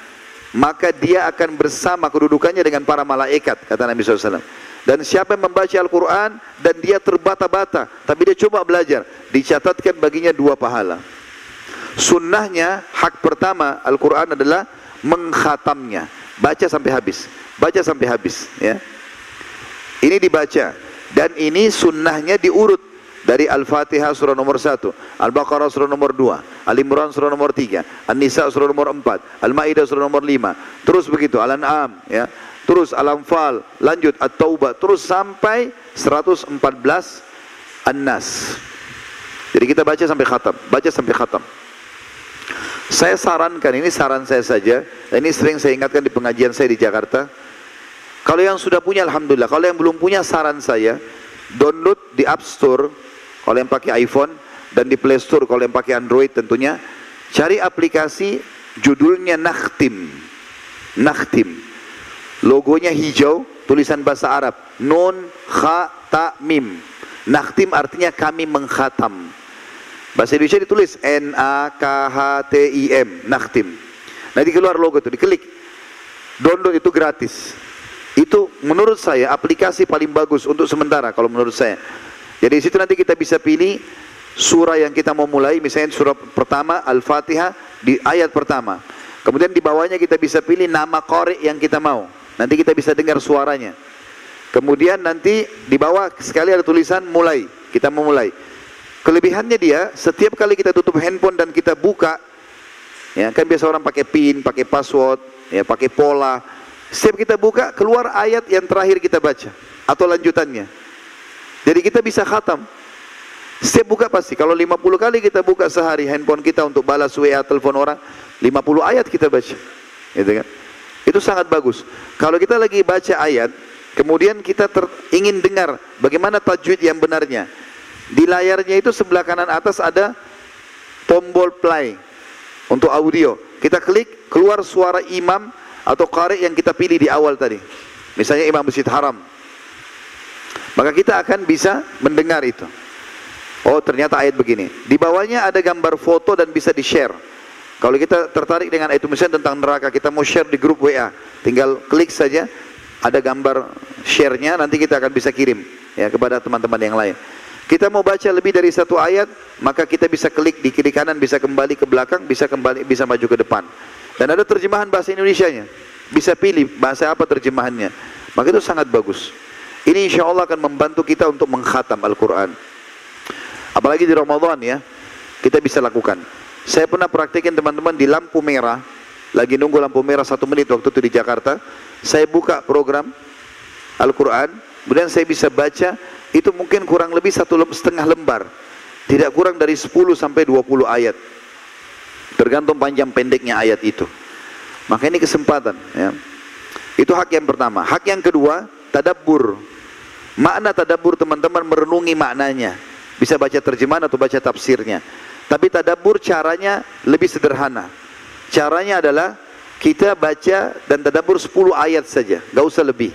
maka dia akan bersama kedudukannya dengan para malaikat kata Nabi SAW dan siapa yang membaca Al-Quran dan dia terbata-bata tapi dia coba belajar dicatatkan baginya dua pahala. Sunnahnya hak pertama Al-Quran adalah mengkhatamnya. Baca sampai habis. Baca sampai habis ya. Ini dibaca. Dan ini sunnahnya diurut dari Al-Fatihah surah nomor 1, Al-Baqarah surah nomor 2, Al-Imran surah nomor 3, An-Nisa surah nomor 4, Al-Maidah surah nomor 5. Terus begitu Al-An'am ya. Terus Al-Anfal, lanjut At-Taubah, terus sampai 114 An-Nas. Jadi kita baca sampai khatam, baca sampai khatam. Saya sarankan, ini saran saya saja, ini sering saya ingatkan di pengajian saya di Jakarta. Kalau yang sudah punya Alhamdulillah, kalau yang belum punya saran saya, download di App Store kalau yang pakai iPhone dan di Play Store kalau yang pakai Android tentunya cari aplikasi judulnya Nakhtim. Nakhtim. Logonya hijau tulisan bahasa Arab. Nun Kha Ta Mim. Nakhtim artinya kami mengkhatam bahasa Indonesia ditulis N A K H T I M Nakhtim. Nanti keluar logo itu diklik. Download itu gratis. Itu menurut saya aplikasi paling bagus untuk sementara kalau menurut saya jadi di situ nanti kita bisa pilih surah yang kita mau mulai, misalnya surah pertama Al-Fatihah di ayat pertama. Kemudian di bawahnya kita bisa pilih nama qari yang kita mau. Nanti kita bisa dengar suaranya. Kemudian nanti di bawah sekali ada tulisan mulai. Kita mau mulai. Kelebihannya dia, setiap kali kita tutup handphone dan kita buka, ya kan biasa orang pakai pin, pakai password, ya pakai pola. Setiap kita buka, keluar ayat yang terakhir kita baca atau lanjutannya. Jadi kita bisa khatam. Setiap buka pasti. Kalau 50 kali kita buka sehari handphone kita untuk balas WA telepon orang, 50 ayat kita baca. Gitu kan? Itu sangat bagus. Kalau kita lagi baca ayat, kemudian kita ter, ingin dengar bagaimana tajwid yang benarnya. Di layarnya itu sebelah kanan atas ada tombol play untuk audio. Kita klik keluar suara imam atau qari yang kita pilih di awal tadi. Misalnya Imam Masjid Haram. Maka kita akan bisa mendengar itu. Oh ternyata ayat begini. Di bawahnya ada gambar foto dan bisa di-share. Kalau kita tertarik dengan ayat misalnya tentang neraka, kita mau share di grup WA. Tinggal klik saja, ada gambar share-nya, nanti kita akan bisa kirim ya kepada teman-teman yang lain. Kita mau baca lebih dari satu ayat, maka kita bisa klik di kiri kanan, bisa kembali ke belakang, bisa kembali, bisa maju ke depan. Dan ada terjemahan bahasa Indonesia-nya. Bisa pilih bahasa apa terjemahannya. Maka itu sangat bagus. Ini insya Allah akan membantu kita untuk mengkhatam Al-Quran. Apalagi di Ramadan ya, kita bisa lakukan. Saya pernah praktekin teman-teman di lampu merah, lagi nunggu lampu merah satu menit waktu itu di Jakarta, saya buka program Al-Quran, kemudian saya bisa baca, itu mungkin kurang lebih satu setengah lembar. Tidak kurang dari 10 sampai 20 ayat. Tergantung panjang pendeknya ayat itu. Maka ini kesempatan. Ya. Itu hak yang pertama. Hak yang kedua, tadabbur. Makna tadabbur teman-teman merenungi maknanya. Bisa baca terjemahan atau baca tafsirnya. Tapi tadabbur caranya lebih sederhana. Caranya adalah kita baca dan tadabbur 10 ayat saja, gak usah lebih.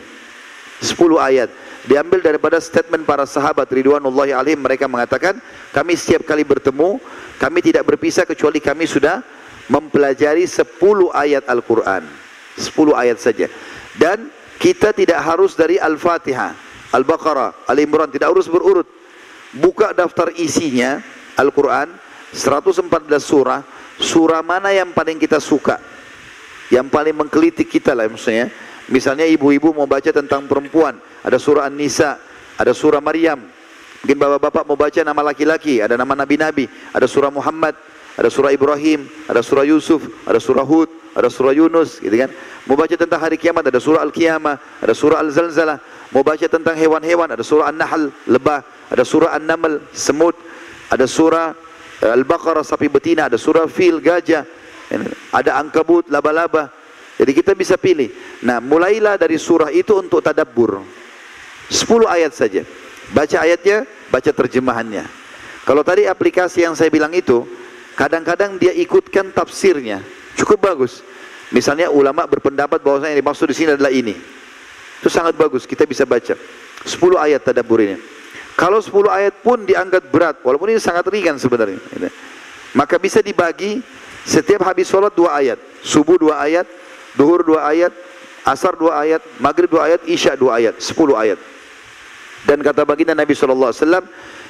10 ayat. Diambil daripada statement para sahabat Ridwanullahi alaihim mereka mengatakan, kami setiap kali bertemu, kami tidak berpisah kecuali kami sudah mempelajari 10 ayat Al-Qur'an. 10 ayat saja. Dan kita tidak harus dari Al-Fatihah, Al-Baqarah, Al-Imran, tidak harus berurut. Buka daftar isinya Al-Quran 114 surah. Surah mana yang paling kita suka? Yang paling menggelitik kita lah maksudnya. Misalnya ibu-ibu mau baca tentang perempuan. Ada surah An-Nisa ada surah Maryam. Mungkin bapak-bapak mau baca nama laki-laki ada nama nabi-nabi. Ada surah Muhammad ada surah Ibrahim ada surah Yusuf ada surah Hud ada surah Yunus gitu kan mau baca tentang hari kiamat ada surah Al-Qiyamah ada surah Al-Zalzalah mau baca tentang hewan-hewan ada surah An-Nahl lebah ada surah An-Naml, semut, ada surah eh, Al-Baqarah, sapi betina, ada surah Fil, gajah, ada angkabut, laba-laba. Jadi kita bisa pilih. Nah, mulailah dari surah itu untuk tadabbur. 10 ayat saja. Baca ayatnya, baca terjemahannya. Kalau tadi aplikasi yang saya bilang itu, kadang-kadang dia ikutkan tafsirnya. Cukup bagus. Misalnya ulama berpendapat bahwasanya yang dimaksud di sini adalah ini. Itu sangat bagus, kita bisa baca. 10 ayat tadabbur ini. Kalau 10 ayat pun dianggap berat, walaupun ini sangat ringan sebenarnya. Maka bisa dibagi setiap habis sholat dua ayat. Subuh dua ayat, duhur dua ayat, asar dua ayat, maghrib dua ayat, isya dua ayat. Sepuluh ayat. Dan kata baginda Nabi SAW,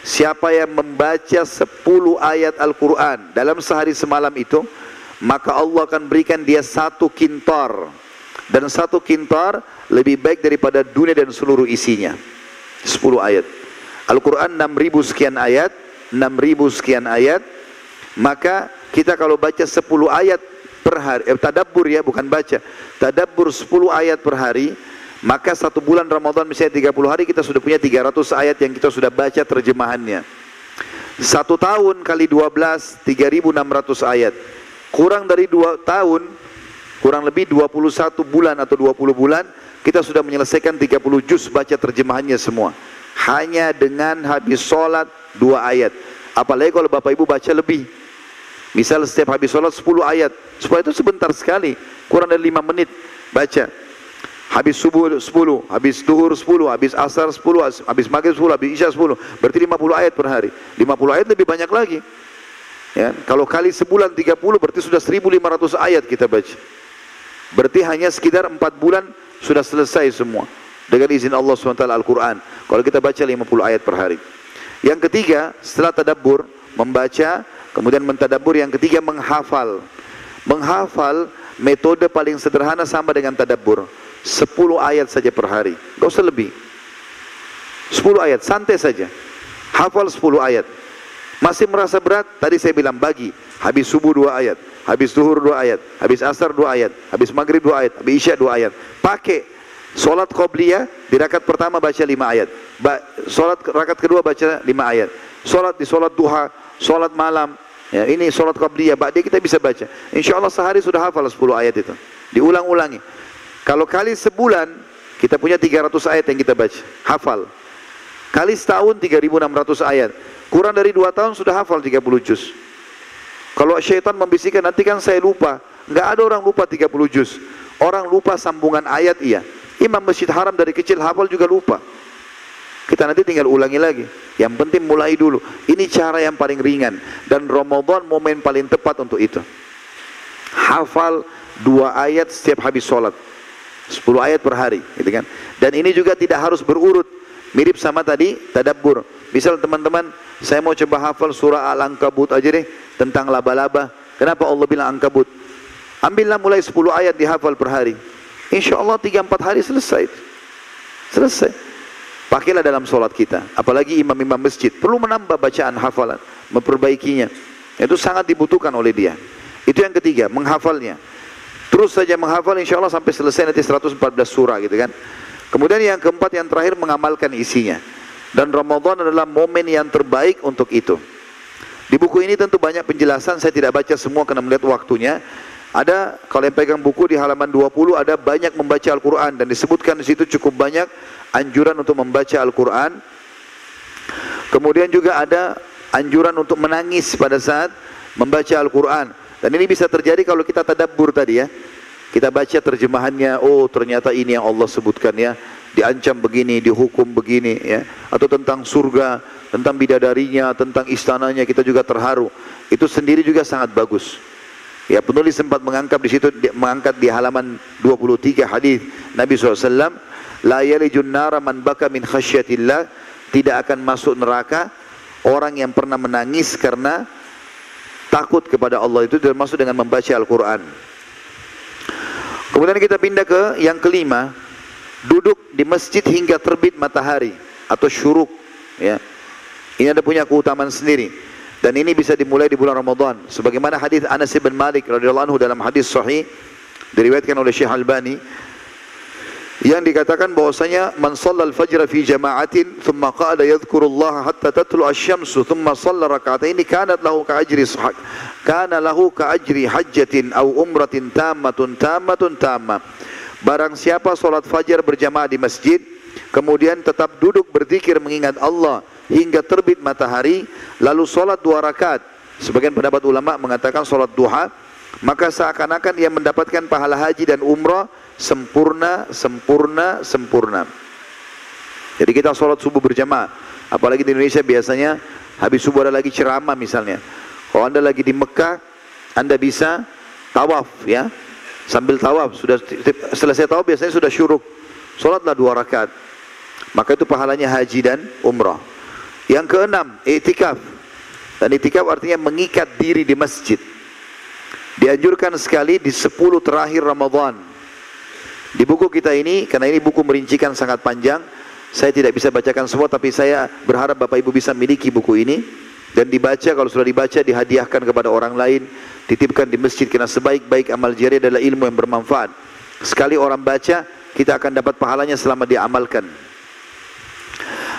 siapa yang membaca sepuluh ayat Al-Quran dalam sehari semalam itu, maka Allah akan berikan dia satu kintar. Dan satu kintar lebih baik daripada dunia dan seluruh isinya. Sepuluh ayat. Al-Quran 6000 sekian ayat, 6000 sekian ayat, maka kita kalau baca 10 ayat per hari, eh, tadabbur ya bukan baca, tadabbur 10 ayat per hari, maka satu bulan Ramadan misalnya 30 hari kita sudah punya 300 ayat yang kita sudah baca terjemahannya. Satu tahun kali 12, 3600 ayat. Kurang dari dua tahun, kurang lebih 21 bulan atau 20 bulan, kita sudah menyelesaikan 30 juz baca terjemahannya semua hanya dengan habis sholat dua ayat. Apalagi kalau bapak ibu baca lebih. Misal setiap habis sholat 10 ayat. 10 itu sebentar sekali. Kurang dari 5 menit baca. Habis subuh 10, habis duhur 10, habis asar 10, habis maghrib 10, habis isya 10. Berarti 50 ayat per hari. 50 ayat lebih banyak lagi. Ya, kalau kali sebulan 30 berarti sudah 1500 ayat kita baca. Berarti hanya sekitar 4 bulan sudah selesai semua dengan izin Allah SWT Al-Quran. Kalau kita baca 50 ayat per hari. Yang ketiga, setelah tadabbur, membaca, kemudian mentadabbur. Yang ketiga, menghafal. Menghafal metode paling sederhana sama dengan tadabbur. 10 ayat saja per hari. Gak usah lebih. 10 ayat, santai saja. Hafal 10 ayat. Masih merasa berat? Tadi saya bilang bagi. Habis subuh dua ayat, habis duhur dua ayat, habis asar dua ayat, habis maghrib dua ayat, habis isya dua ayat. Pakai Solat qobliyah di rakaat pertama baca lima ayat. Ba solat rakaat kedua baca lima ayat. solat di solat duha, solat malam, ya, ini solat qabliyah, ba'di kita bisa baca. Insya Allah sehari sudah hafal 10 ayat itu. Diulang-ulangi. Kalau kali sebulan, kita punya 300 ayat yang kita baca, hafal. Kali setahun 3600 ayat. Kurang dari 2 tahun sudah hafal 30 juz. Kalau syaitan membisikkan nanti kan saya lupa. Enggak ada orang lupa 30 juz. Orang lupa sambungan ayat iya. Imam Masjid Haram dari kecil hafal juga lupa. Kita nanti tinggal ulangi lagi. Yang penting mulai dulu. Ini cara yang paling ringan. Dan Ramadan momen paling tepat untuk itu. Hafal dua ayat setiap habis sholat. Sepuluh ayat per hari. Gitu kan? Dan ini juga tidak harus berurut. Mirip sama tadi, tadabbur. Misal teman-teman, saya mau coba hafal surah Al-Ankabut aja deh. Tentang laba-laba. Kenapa Allah bilang Ankabut? Ambillah mulai sepuluh ayat dihafal per hari. Insya Allah tiga empat hari selesai. Selesai. Pakailah dalam solat kita. Apalagi imam-imam masjid. Perlu menambah bacaan hafalan. Memperbaikinya. Itu sangat dibutuhkan oleh dia. Itu yang ketiga. Menghafalnya. Terus saja menghafal insya Allah sampai selesai nanti 114 surah gitu kan. Kemudian yang keempat yang terakhir mengamalkan isinya. Dan Ramadan adalah momen yang terbaik untuk itu. Di buku ini tentu banyak penjelasan, saya tidak baca semua karena melihat waktunya. Ada kalau yang pegang buku di halaman 20 ada banyak membaca Al-Qur'an dan disebutkan di situ cukup banyak anjuran untuk membaca Al-Qur'an. Kemudian juga ada anjuran untuk menangis pada saat membaca Al-Qur'an. Dan ini bisa terjadi kalau kita tadabbur tadi ya. Kita baca terjemahannya, oh ternyata ini yang Allah sebutkan ya. Diancam begini, dihukum begini ya. Atau tentang surga, tentang bidadarinya, tentang istananya kita juga terharu. Itu sendiri juga sangat bagus. Ya penulis sempat mengangkat di situ mengangkat di halaman 23 hadis Nabi SAW la yalijun nara man baka min khasyatillah tidak akan masuk neraka orang yang pernah menangis karena takut kepada Allah itu termasuk dengan membaca Al-Quran. Kemudian kita pindah ke yang kelima duduk di masjid hingga terbit matahari atau syuruk ya. Ini ada punya keutamaan sendiri. Dan ini bisa dimulai di bulan Ramadan. Sebagaimana hadis Anas bin Malik radhiyallahu anhu dalam hadis sahih diriwayatkan oleh Syekh Albani yang dikatakan bahwasanya man shallal fajr fi jama'atin thumma qala yadhkurullah hatta tatlu asy-syamsu thumma shalla rak'atayn kanat lahu ka ajri kana lahu ka ajri hajjatin aw umratin tammatun tammatun tamma. Barang siapa salat fajar berjamaah di masjid kemudian tetap duduk berzikir mengingat Allah hingga terbit matahari lalu solat dua rakaat. Sebagian pendapat ulama mengatakan solat duha maka seakan-akan ia mendapatkan pahala haji dan umrah sempurna sempurna sempurna. Jadi kita solat subuh berjamaah. Apalagi di Indonesia biasanya habis subuh ada lagi ceramah misalnya. Kalau anda lagi di Mekah anda bisa tawaf ya. Sambil tawaf sudah selesai tawaf biasanya sudah syuruk solatlah dua rakaat. Maka itu pahalanya haji dan umrah. Yang keenam, itikaf. Dan itikaf artinya mengikat diri di masjid. Dianjurkan sekali di 10 terakhir Ramadan. Di buku kita ini, karena ini buku merincikan sangat panjang, saya tidak bisa bacakan semua, tapi saya berharap Bapak Ibu bisa miliki buku ini dan dibaca. Kalau sudah dibaca, dihadiahkan kepada orang lain, titipkan di masjid. Karena sebaik-baik amal jari adalah ilmu yang bermanfaat. Sekali orang baca, kita akan dapat pahalanya selama dia amalkan.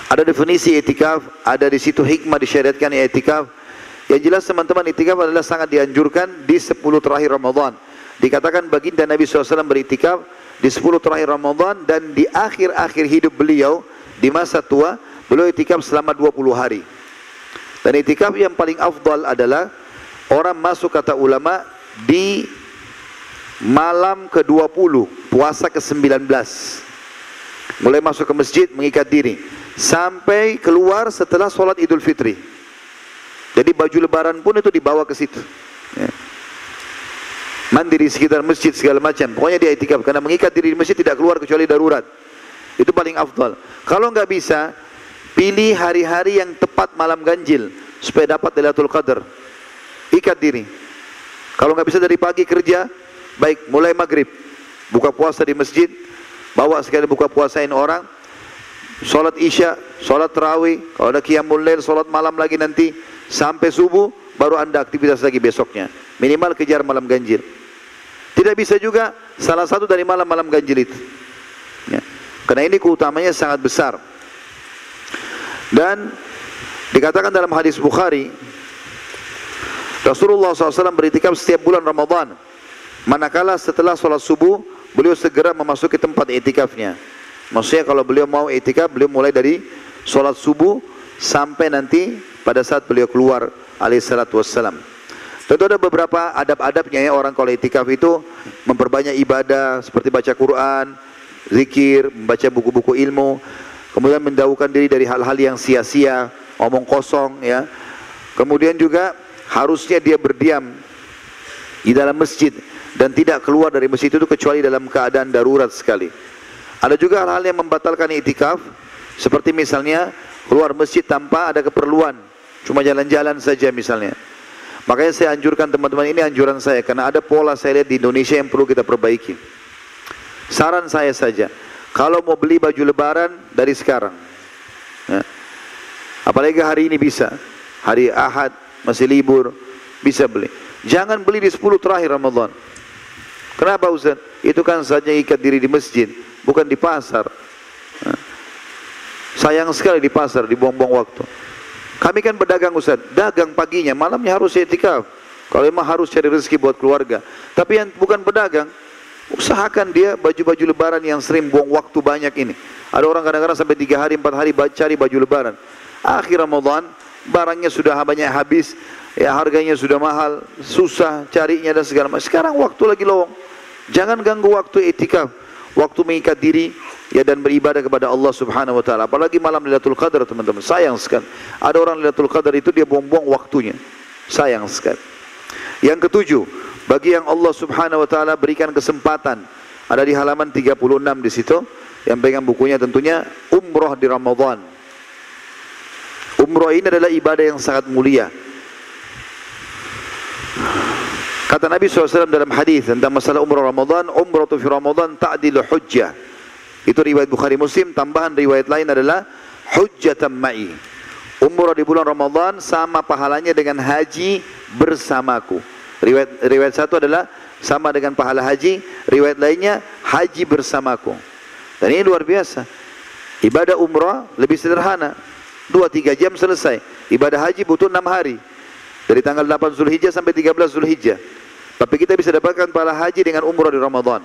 Ada definisi etikaf, ada di situ hikmah disyariatkan etikaf. Yang jelas teman-teman etikaf adalah sangat dianjurkan di 10 terakhir Ramadan. Dikatakan baginda Nabi SAW beritikaf di 10 terakhir Ramadan dan di akhir-akhir hidup beliau di masa tua beliau etikaf selama 20 hari. Dan etikaf yang paling afdal adalah orang masuk kata ulama di malam ke-20 puasa ke-19 mulai masuk ke masjid mengikat diri sampai keluar setelah sholat idul fitri. Jadi baju lebaran pun itu dibawa ke situ. Mandi di sekitar masjid segala macam. Pokoknya dia itikaf karena mengikat diri di masjid tidak keluar kecuali darurat. Itu paling afdal. Kalau nggak bisa, pilih hari-hari yang tepat malam ganjil supaya dapat Lailatul Qadar. Ikat diri. Kalau nggak bisa dari pagi kerja, baik mulai maghrib buka puasa di masjid, bawa sekali buka puasain orang, Sholat isya, sholat terawih, kalau ada qiyamul lail, sholat malam lagi nanti sampai subuh baru anda aktivitas lagi besoknya. Minimal kejar malam ganjil. Tidak bisa juga salah satu dari malam-malam ganjil itu. Ya. Karena ini keutamanya sangat besar. Dan Dikatakan dalam hadis Bukhari, Rasulullah SAW beritikaf setiap bulan Ramadan. Manakala setelah sholat subuh, beliau segera memasuki tempat itikafnya. Maksudnya kalau beliau mau itikaf, beliau mulai dari sholat subuh sampai nanti pada saat beliau keluar alaihissalatu wassalam. Tentu ada beberapa adab-adabnya ya orang kalau itikaf itu memperbanyak ibadah seperti baca Quran, zikir, membaca buku-buku ilmu, kemudian mendaukan diri dari hal-hal yang sia-sia, omong kosong ya. Kemudian juga harusnya dia berdiam di dalam masjid dan tidak keluar dari masjid itu kecuali dalam keadaan darurat sekali. Ada juga hal-hal yang membatalkan itikaf seperti misalnya keluar masjid tanpa ada keperluan, cuma jalan-jalan saja misalnya. Makanya saya anjurkan teman-teman ini anjuran saya karena ada pola saya lihat di Indonesia yang perlu kita perbaiki. Saran saya saja, kalau mau beli baju lebaran dari sekarang. Ya. Apalagi hari ini bisa, hari Ahad masih libur, bisa beli. Jangan beli di 10 terakhir Ramadan. Kenapa Ustaz? Itu kan saja ikat diri di masjid, bukan di pasar. Ya. Sayang sekali di pasar, dibuang-buang waktu. Kami kan berdagang Ustaz, dagang paginya, malamnya harus etikaf. Kalau memang harus cari rezeki buat keluarga. Tapi yang bukan pedagang, usahakan dia baju-baju lebaran yang sering buang waktu banyak ini. Ada orang kadang-kadang sampai tiga hari, empat hari cari baju lebaran. Akhir Ramadan, barangnya sudah banyak habis, ya harganya sudah mahal, susah carinya dan segala macam. Sekarang waktu lagi lowong. Jangan ganggu waktu etikaf, waktu mengikat diri, ya dan beribadah kepada Allah Subhanahu wa taala. Apalagi malam Lailatul Qadar teman-teman. Sayang sekali. Ada orang Lailatul Qadar itu dia buang-buang waktunya. Sayang sekali. Yang ketujuh, bagi yang Allah Subhanahu wa taala berikan kesempatan ada di halaman 36 di situ yang pegang bukunya tentunya umroh di Ramadan. Umroh ini adalah ibadah yang sangat mulia. Kata Nabi SAW dalam hadis tentang masalah umrah Ramadan, umrah fi Ramadan ta'dilu hujjah. Itu riwayat Bukhari Muslim, tambahan riwayat lain adalah hujjatan ma'i. Umrah di bulan Ramadan sama pahalanya dengan haji bersamaku. Riwayat riwayat satu adalah sama dengan pahala haji, riwayat lainnya haji bersamaku. Dan ini luar biasa. Ibadah umrah lebih sederhana. Dua tiga jam selesai. Ibadah haji butuh enam hari. Dari tanggal 8 Zulhijjah sampai 13 Zulhijjah. Tapi kita bisa dapatkan pahala haji dengan umrah di Ramadan.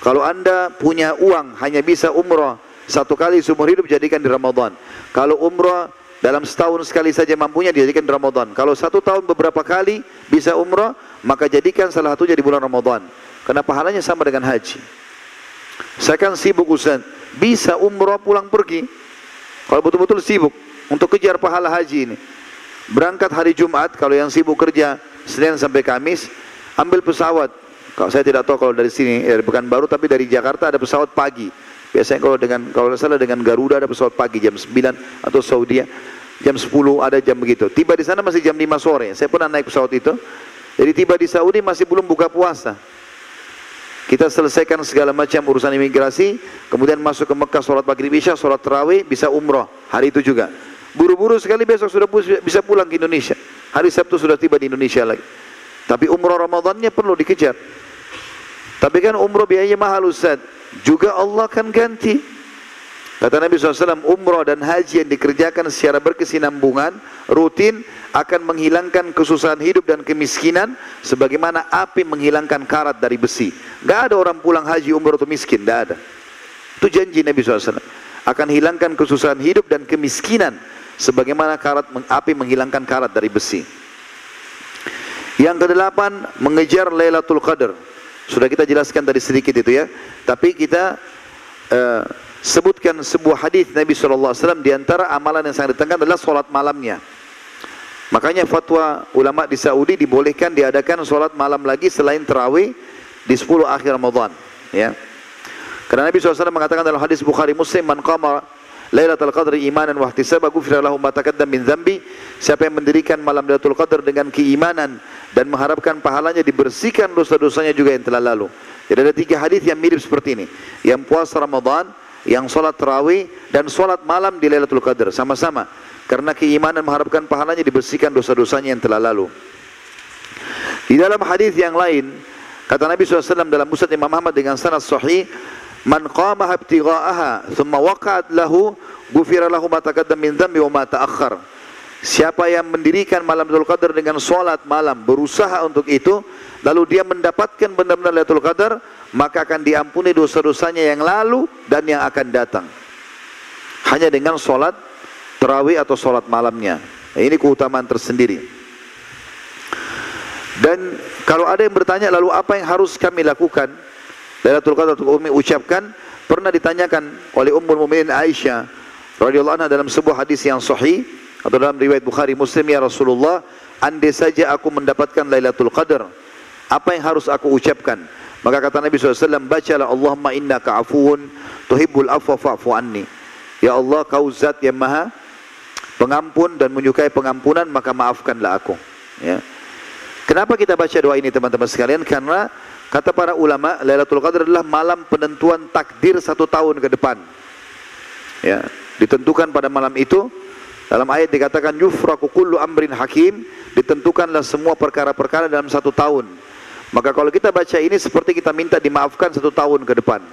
Kalau anda punya uang hanya bisa umrah satu kali seumur hidup jadikan di Ramadan. Kalau umrah dalam setahun sekali saja mampunya dijadikan di Ramadan. Kalau satu tahun beberapa kali bisa umrah, maka jadikan salah satunya di bulan Ramadan. Karena pahalanya sama dengan haji. Saya kan sibuk Ustaz. Bisa umrah pulang pergi. Kalau betul-betul sibuk untuk kejar pahala haji ini. Berangkat hari Jumat, kalau yang sibuk kerja Senin sampai Kamis, ambil pesawat kalau saya tidak tahu kalau dari sini dari baru tapi dari Jakarta ada pesawat pagi. Biasanya kalau dengan kalau salah dengan Garuda ada pesawat pagi jam 9 atau Saudi jam 10 ada jam begitu. Tiba di sana masih jam 5 sore. Saya pernah naik pesawat itu. Jadi tiba di Saudi masih belum buka puasa. Kita selesaikan segala macam urusan imigrasi, kemudian masuk ke Mekah sholat maghrib isya, sholat terawih, bisa umroh hari itu juga. Buru-buru sekali besok sudah bisa pulang ke Indonesia. Hari Sabtu sudah tiba di Indonesia lagi. Tapi umroh Ramadannya perlu dikejar. Tapi kan umroh biayanya mahal Ustaz. Juga Allah akan ganti. Kata Nabi SAW, umroh dan haji yang dikerjakan secara berkesinambungan, rutin, akan menghilangkan kesusahan hidup dan kemiskinan, sebagaimana api menghilangkan karat dari besi. Gak ada orang pulang haji umroh itu miskin, gak ada. Itu janji Nabi SAW. Akan hilangkan kesusahan hidup dan kemiskinan, sebagaimana karat api menghilangkan karat dari besi. Yang kedelapan, mengejar Lailatul Qadar. Sudah kita jelaskan tadi sedikit itu ya. Tapi kita uh, sebutkan sebuah hadis Nabi SAW di antara amalan yang sangat ditekankan adalah solat malamnya. Makanya fatwa ulama di Saudi dibolehkan diadakan solat malam lagi selain terawih di 10 akhir Ramadan. Ya. Karena Nabi SAW mengatakan dalam hadis Bukhari Muslim, Man qama Lailatul Qadri imanan wa ihtisaba ghufira lahu ma taqaddam min dzambi. Siapa yang mendirikan malam Lailatul Qadar dengan keimanan dan mengharapkan pahalanya dibersihkan dosa-dosanya juga yang telah lalu. Jadi ada tiga hadis yang mirip seperti ini. Yang puasa Ramadan, yang solat tarawih dan solat malam di Lailatul Qadar sama-sama. Karena keimanan mengharapkan pahalanya dibersihkan dosa-dosanya yang telah lalu. Di dalam hadis yang lain, kata Nabi SAW dalam Musnad Imam Ahmad dengan sanad sahih, Man qama ibtigha'aha thumma waqa'at lahu ghufira lahu ma taqaddama min dhanbi wa ma ta'akhkhar. Siapa yang mendirikan malam Lailatul Qadar dengan solat malam, berusaha untuk itu, lalu dia mendapatkan benar-benar Lailatul Qadar, maka akan diampuni dosa-dosanya yang lalu dan yang akan datang. Hanya dengan solat terawih atau solat malamnya. Ini keutamaan tersendiri. Dan kalau ada yang bertanya lalu apa yang harus kami lakukan? Lailatul Qadar Umi ucapkan pernah ditanyakan oleh Ummul Mukminin Aisyah radhiyallahu anha dalam sebuah hadis yang sahih atau dalam riwayat Bukhari Muslim ya Rasulullah, andai saja aku mendapatkan Lailatul Qadar, apa yang harus aku ucapkan? Maka kata Nabi SAW, bacalah Allahumma innaka afuun tuhibbul afwa fa'fu anni. Ya Allah, kau zat yang maha pengampun dan menyukai pengampunan, maka maafkanlah aku. Ya. Kenapa kita baca doa ini teman-teman sekalian? Karena kata para ulama, Lailatul Qadar adalah malam penentuan takdir satu tahun ke depan. Ya, ditentukan pada malam itu dalam ayat dikatakan yufraku kullu amrin hakim, ditentukanlah semua perkara-perkara dalam satu tahun. Maka kalau kita baca ini seperti kita minta dimaafkan satu tahun ke depan.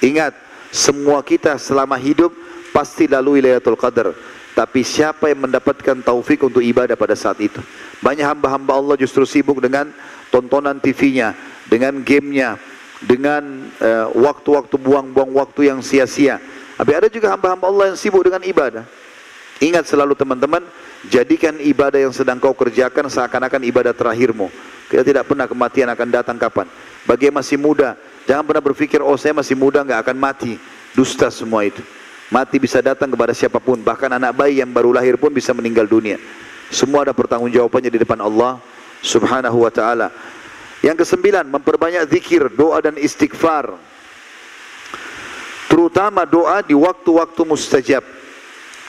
Ingat, semua kita selama hidup pasti lalui Lailatul Qadar. Tapi siapa yang mendapatkan taufik untuk ibadah pada saat itu? Banyak hamba-hamba Allah justru sibuk dengan tontonan TV-nya, dengan gamenya, dengan eh, waktu-waktu buang-buang waktu yang sia-sia. Tapi ada juga hamba-hamba Allah yang sibuk dengan ibadah. Ingat selalu teman-teman, jadikan ibadah yang sedang kau kerjakan seakan-akan ibadah terakhirmu. Kita tidak pernah kematian akan datang kapan. Bagi yang masih muda, jangan pernah berpikir, oh saya masih muda nggak akan mati. Dusta semua itu. Mati bisa datang kepada siapa pun, bahkan anak bayi yang baru lahir pun bisa meninggal dunia. Semua ada pertanggungjawabannya di depan Allah Subhanahu wa taala. Yang kesembilan, memperbanyak zikir, doa dan istighfar. Terutama doa di waktu-waktu mustajab.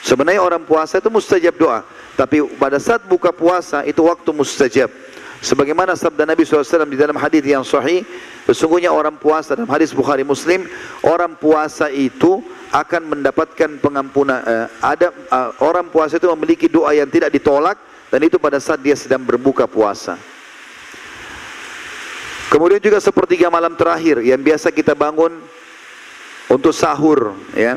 Sebenarnya orang puasa itu mustajab doa. Tapi pada saat buka puasa itu waktu mustajab. Sebagaimana sabda Nabi SAW di dalam hadis yang sahih, sesungguhnya orang puasa dalam hadis Bukhari Muslim, orang puasa itu akan mendapatkan pengampunan. Uh, ada uh, orang puasa itu memiliki doa yang tidak ditolak dan itu pada saat dia sedang berbuka puasa. Kemudian juga sepertiga malam terakhir yang biasa kita bangun untuk sahur, ya.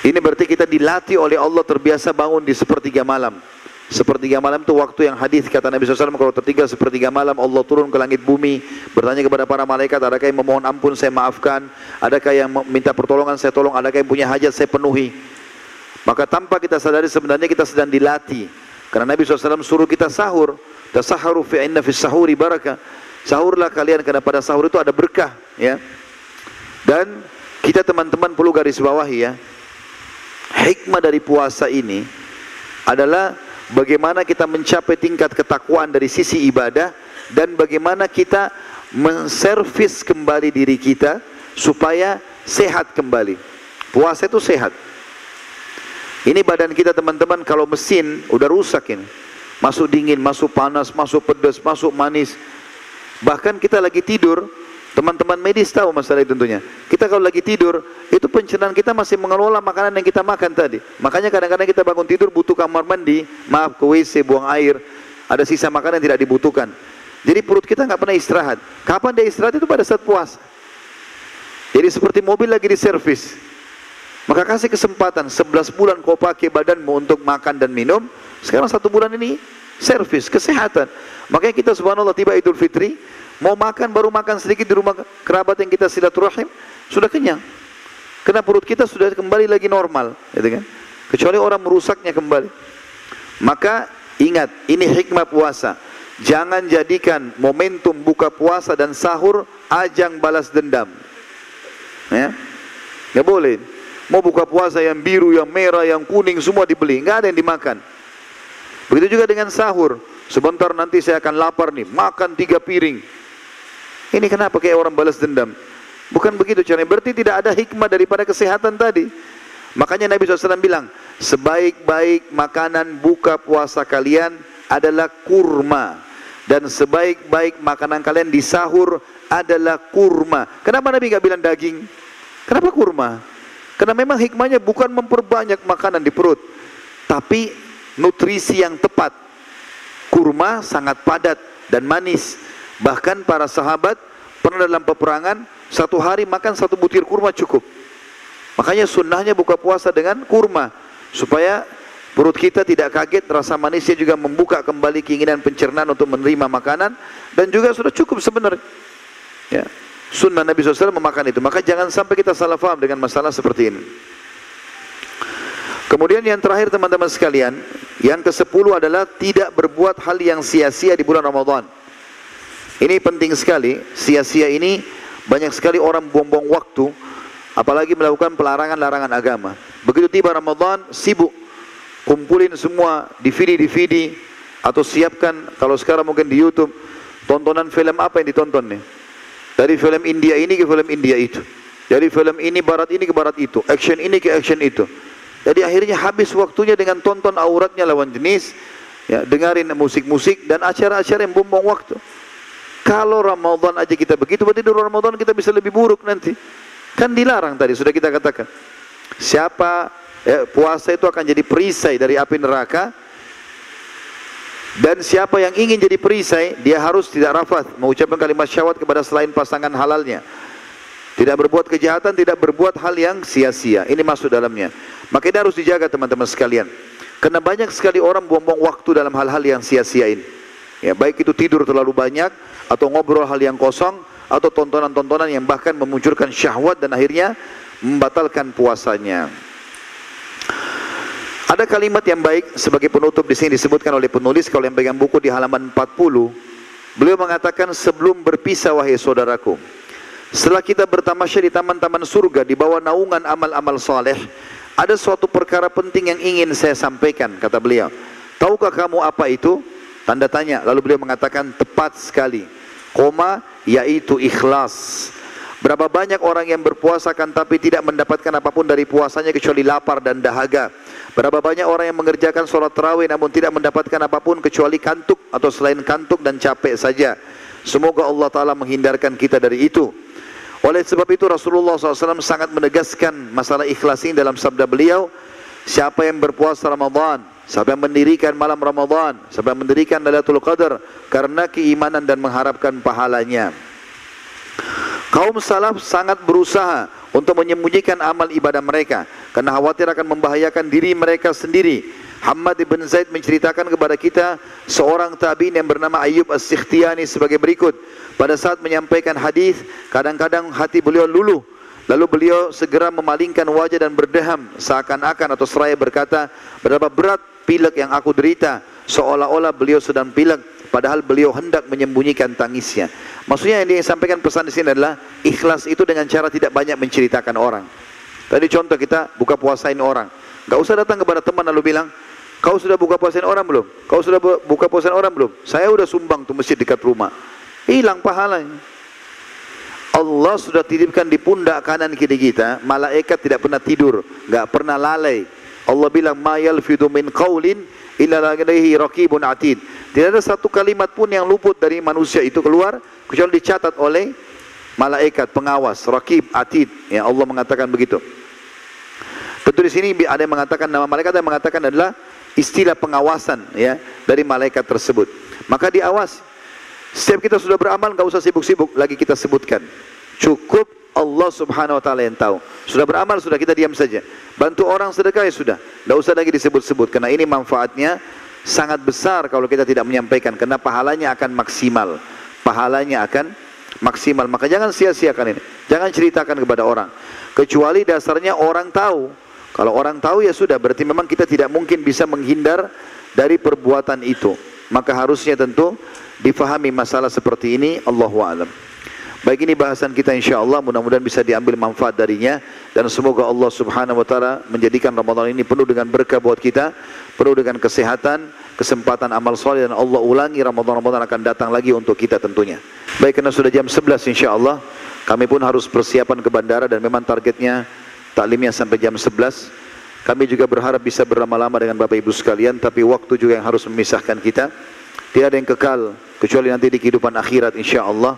Ini berarti kita dilatih oleh Allah terbiasa bangun di sepertiga malam. Sepertiga malam itu waktu yang hadis kata Nabi SAW kalau tertinggal sepertiga malam Allah turun ke langit bumi bertanya kepada para malaikat adakah yang memohon ampun saya maafkan? Adakah yang minta pertolongan saya tolong? Adakah yang punya hajat saya penuhi? Maka tanpa kita sadari sebenarnya kita sedang dilatih. Karena Nabi SAW suruh kita sahur tasaharu fi inna fi sahuri barakah sahurlah kalian karena pada sahur itu ada berkah ya dan kita teman-teman perlu garis bawahi ya hikmah dari puasa ini adalah bagaimana kita mencapai tingkat ketakwaan dari sisi ibadah dan bagaimana kita menservis kembali diri kita supaya sehat kembali. Puasa itu sehat. Ini badan kita teman-teman kalau mesin udah rusak ini. Masuk dingin, masuk panas, masuk pedas, masuk manis. Bahkan kita lagi tidur, Teman-teman medis tahu masalah itu tentunya. Kita kalau lagi tidur, itu pencernaan kita masih mengelola makanan yang kita makan tadi. Makanya kadang-kadang kita bangun tidur butuh kamar mandi, maaf ke WC, buang air, ada sisa makanan yang tidak dibutuhkan. Jadi perut kita nggak pernah istirahat. Kapan dia istirahat itu pada saat puasa. Jadi seperti mobil lagi di servis. Maka kasih kesempatan 11 bulan kau pakai badanmu untuk makan dan minum. Sekarang satu bulan ini servis, kesehatan. Makanya kita subhanallah tiba Idul Fitri, Mau makan baru makan sedikit di rumah kerabat yang kita silaturahim sudah kenyang. Karena perut kita sudah kembali lagi normal, gitu kan? Kecuali orang merusaknya kembali. Maka ingat, ini hikmah puasa. Jangan jadikan momentum buka puasa dan sahur ajang balas dendam. Ya? Nggak boleh. Mau buka puasa yang biru, yang merah, yang kuning semua dibeli, nggak ada yang dimakan. Begitu juga dengan sahur. Sebentar nanti saya akan lapar nih, makan tiga piring. Ini kenapa kayak orang balas dendam? Bukan begitu caranya. Berarti tidak ada hikmah daripada kesehatan tadi. Makanya Nabi SAW bilang, sebaik-baik makanan buka puasa kalian adalah kurma. Dan sebaik-baik makanan kalian di sahur adalah kurma. Kenapa Nabi nggak bilang daging? Kenapa kurma? Karena memang hikmahnya bukan memperbanyak makanan di perut. Tapi nutrisi yang tepat. Kurma sangat padat dan manis Bahkan para sahabat pernah dalam peperangan satu hari makan satu butir kurma cukup. Makanya sunnahnya buka puasa dengan kurma supaya Perut kita tidak kaget, rasa manisnya juga membuka kembali keinginan pencernaan untuk menerima makanan dan juga sudah cukup sebenarnya. Ya. Sunnah Nabi SAW memakan itu. Maka jangan sampai kita salah faham dengan masalah seperti ini. Kemudian yang terakhir teman-teman sekalian, yang ke sepuluh adalah tidak berbuat hal yang sia-sia di bulan Ramadan. Ini penting sekali, sia-sia ini banyak sekali orang buang-buang waktu, apalagi melakukan pelarangan-larangan agama. Begitu tiba Ramadan, sibuk kumpulin semua DVD-DVD atau siapkan kalau sekarang mungkin di YouTube tontonan film apa yang ditonton nih? Dari film India ini ke film India itu. Dari film ini barat ini ke barat itu, action ini ke action itu. Jadi akhirnya habis waktunya dengan tonton auratnya lawan jenis, ya, dengarin musik-musik dan acara-acara yang bumbung waktu. Kalau Ramadan aja kita begitu, berarti di Ramadan kita bisa lebih buruk nanti. Kan dilarang tadi, sudah kita katakan. Siapa ya, puasa itu akan jadi perisai dari api neraka. Dan siapa yang ingin jadi perisai, dia harus tidak rafat, mengucapkan kalimat syawat kepada selain pasangan halalnya. Tidak berbuat kejahatan, tidak berbuat hal yang sia-sia. Ini masuk dalamnya. Maka ini harus dijaga teman-teman sekalian. Karena banyak sekali orang buang-buang waktu dalam hal-hal yang sia-sia ini. Ya, baik itu tidur terlalu banyak, atau ngobrol hal yang kosong, atau tontonan-tontonan yang bahkan memunculkan syahwat dan akhirnya membatalkan puasanya. Ada kalimat yang baik sebagai penutup di sini disebutkan oleh penulis kalau yang pegang buku di halaman 40. Beliau mengatakan sebelum berpisah wahai saudaraku, setelah kita bertamasya di taman-taman surga di bawah naungan amal-amal saleh, ada suatu perkara penting yang ingin saya sampaikan, kata beliau. Tahukah kamu apa itu? Tanda tanya. Lalu beliau mengatakan tepat sekali. Koma yaitu ikhlas. Berapa banyak orang yang berpuasa kan tapi tidak mendapatkan apa pun dari puasanya kecuali lapar dan dahaga. Berapa banyak orang yang mengerjakan sholat tarawih namun tidak mendapatkan apa pun kecuali kantuk atau selain kantuk dan capek saja. Semoga Allah Ta'ala menghindarkan kita dari itu. Oleh sebab itu Rasulullah SAW sangat menegaskan masalah ikhlas ini dalam sabda beliau. Siapa yang berpuasa Ramadan, siapa yang mendirikan malam Ramadan, siapa yang mendirikan Lailatul Qadar karena keimanan dan mengharapkan pahalanya. Kaum salaf sangat berusaha untuk menyembunyikan amal ibadah mereka karena khawatir akan membahayakan diri mereka sendiri. Hamad ibn Zaid menceritakan kepada kita seorang tabi'in yang bernama Ayyub As-Sikhtiyani sebagai berikut. Pada saat menyampaikan hadis, kadang-kadang hati beliau luluh. Lalu beliau segera memalingkan wajah dan berdeham seakan-akan atau seraya berkata, berapa berat pilek yang aku derita, seolah-olah beliau sedang pilek padahal beliau hendak menyembunyikan tangisnya. Maksudnya yang disampaikan pesan di sini adalah ikhlas itu dengan cara tidak banyak menceritakan orang. Tadi contoh kita buka puasain orang. Gak usah datang kepada teman lalu bilang, kau sudah buka puasain orang belum? Kau sudah buka puasain orang belum? Saya sudah sumbang tuh masjid dekat rumah. Hilang pahalanya. Allah sudah titipkan di pundak kanan kiri kita, malaikat tidak pernah tidur, gak pernah lalai. Allah bilang, "Ma yalfidu min qaulin illa raqibun atid." Tidak ada satu kalimat pun yang luput dari manusia itu keluar kecuali dicatat oleh malaikat pengawas, raqib, atid. Ya Allah mengatakan begitu. Tentu di sini ada yang mengatakan nama malaikat yang mengatakan adalah istilah pengawasan ya dari malaikat tersebut. Maka diawas. Setiap kita sudah beramal nggak usah sibuk-sibuk lagi kita sebutkan. Cukup Allah Subhanahu wa taala yang tahu. Sudah beramal sudah kita diam saja. Bantu orang sedekah ya sudah. Tidak usah lagi disebut-sebut karena ini manfaatnya sangat besar kalau kita tidak menyampaikan karena pahalanya akan maksimal. Pahalanya akan maksimal. Maka jangan sia-siakan ini. Jangan ceritakan kepada orang. Kecuali dasarnya orang tahu. Kalau orang tahu ya sudah berarti memang kita tidak mungkin bisa menghindar dari perbuatan itu. Maka harusnya tentu difahami masalah seperti ini Allahu a'lam. Baik ini bahasan kita insya Allah mudah-mudahan bisa diambil manfaat darinya. Dan semoga Allah subhanahu wa ta'ala menjadikan Ramadan ini penuh dengan berkah buat kita penuh dengan kesehatan kesempatan amal soleh dan Allah ulangi Ramadan-Ramadan akan datang lagi untuk kita tentunya. Baik karena sudah jam 11 insya Allah kami pun harus persiapan ke bandara dan memang targetnya taklimnya sampai jam 11 kami juga berharap bisa berlama-lama dengan Bapak Ibu sekalian tapi waktu juga yang harus memisahkan kita. Tidak ada yang kekal kecuali nanti di kehidupan akhirat insya Allah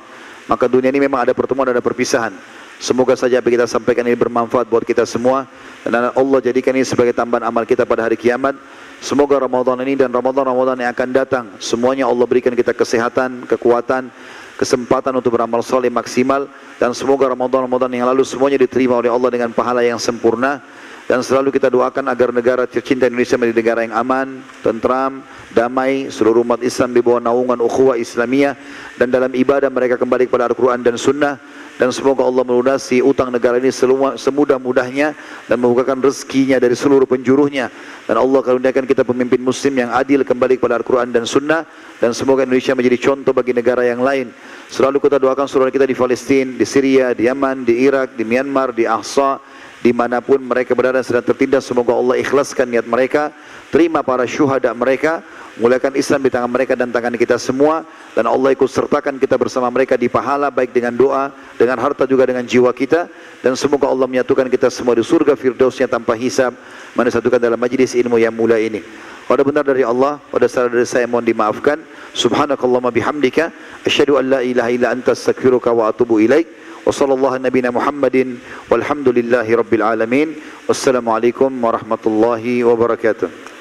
maka dunia ini memang ada pertemuan ada perpisahan. Semoga saja apa kita sampaikan ini bermanfaat buat kita semua. Dan Allah jadikan ini sebagai tambahan amal kita pada hari kiamat. Semoga Ramadan ini dan Ramadan-Ramadan yang akan datang semuanya Allah berikan kita kesehatan, kekuatan, kesempatan untuk beramal soleh maksimal. Dan semoga Ramadan-Ramadan yang lalu semuanya diterima oleh Allah dengan pahala yang sempurna dan selalu kita doakan agar negara tercinta Indonesia menjadi negara yang aman, tentram, damai, seluruh umat Islam di bawah naungan ukhuwah Islamiyah. Dan dalam ibadah mereka kembali kepada Al-Quran dan Sunnah. Dan semoga Allah melunasi utang negara ini semudah-mudahnya dan membukakan rezekinya dari seluruh penjuruhnya. Dan Allah karuniakan kita pemimpin muslim yang adil kembali kepada Al-Quran dan Sunnah. Dan semoga Indonesia menjadi contoh bagi negara yang lain. Selalu kita doakan saudara kita di Palestina, di Syria, di Yaman, di Irak, di Myanmar, di Ahsa di mana pun mereka berada sedang tertindas. Semoga Allah ikhlaskan niat mereka terima para syuhada mereka mulakan Islam di tangan mereka dan tangan kita semua. Dan Allah ikut sertakan kita bersama mereka di pahala baik dengan doa dengan harta juga dengan jiwa kita. Dan semoga Allah menyatukan kita semua di surga firdausnya tanpa hisab. Mana satukan dalam majlis ilmu yang mulia ini. Pada benar dari Allah pada salah dari saya mohon dimaafkan. Subhanakallahumma bihamdika. Asyhadu an la ilaha illa anta astaghfiruka wa atubu ilaik وصلى الله نبينا محمد والحمد لله رب العالمين. والسلام عليكم ورحمة الله وبركاته.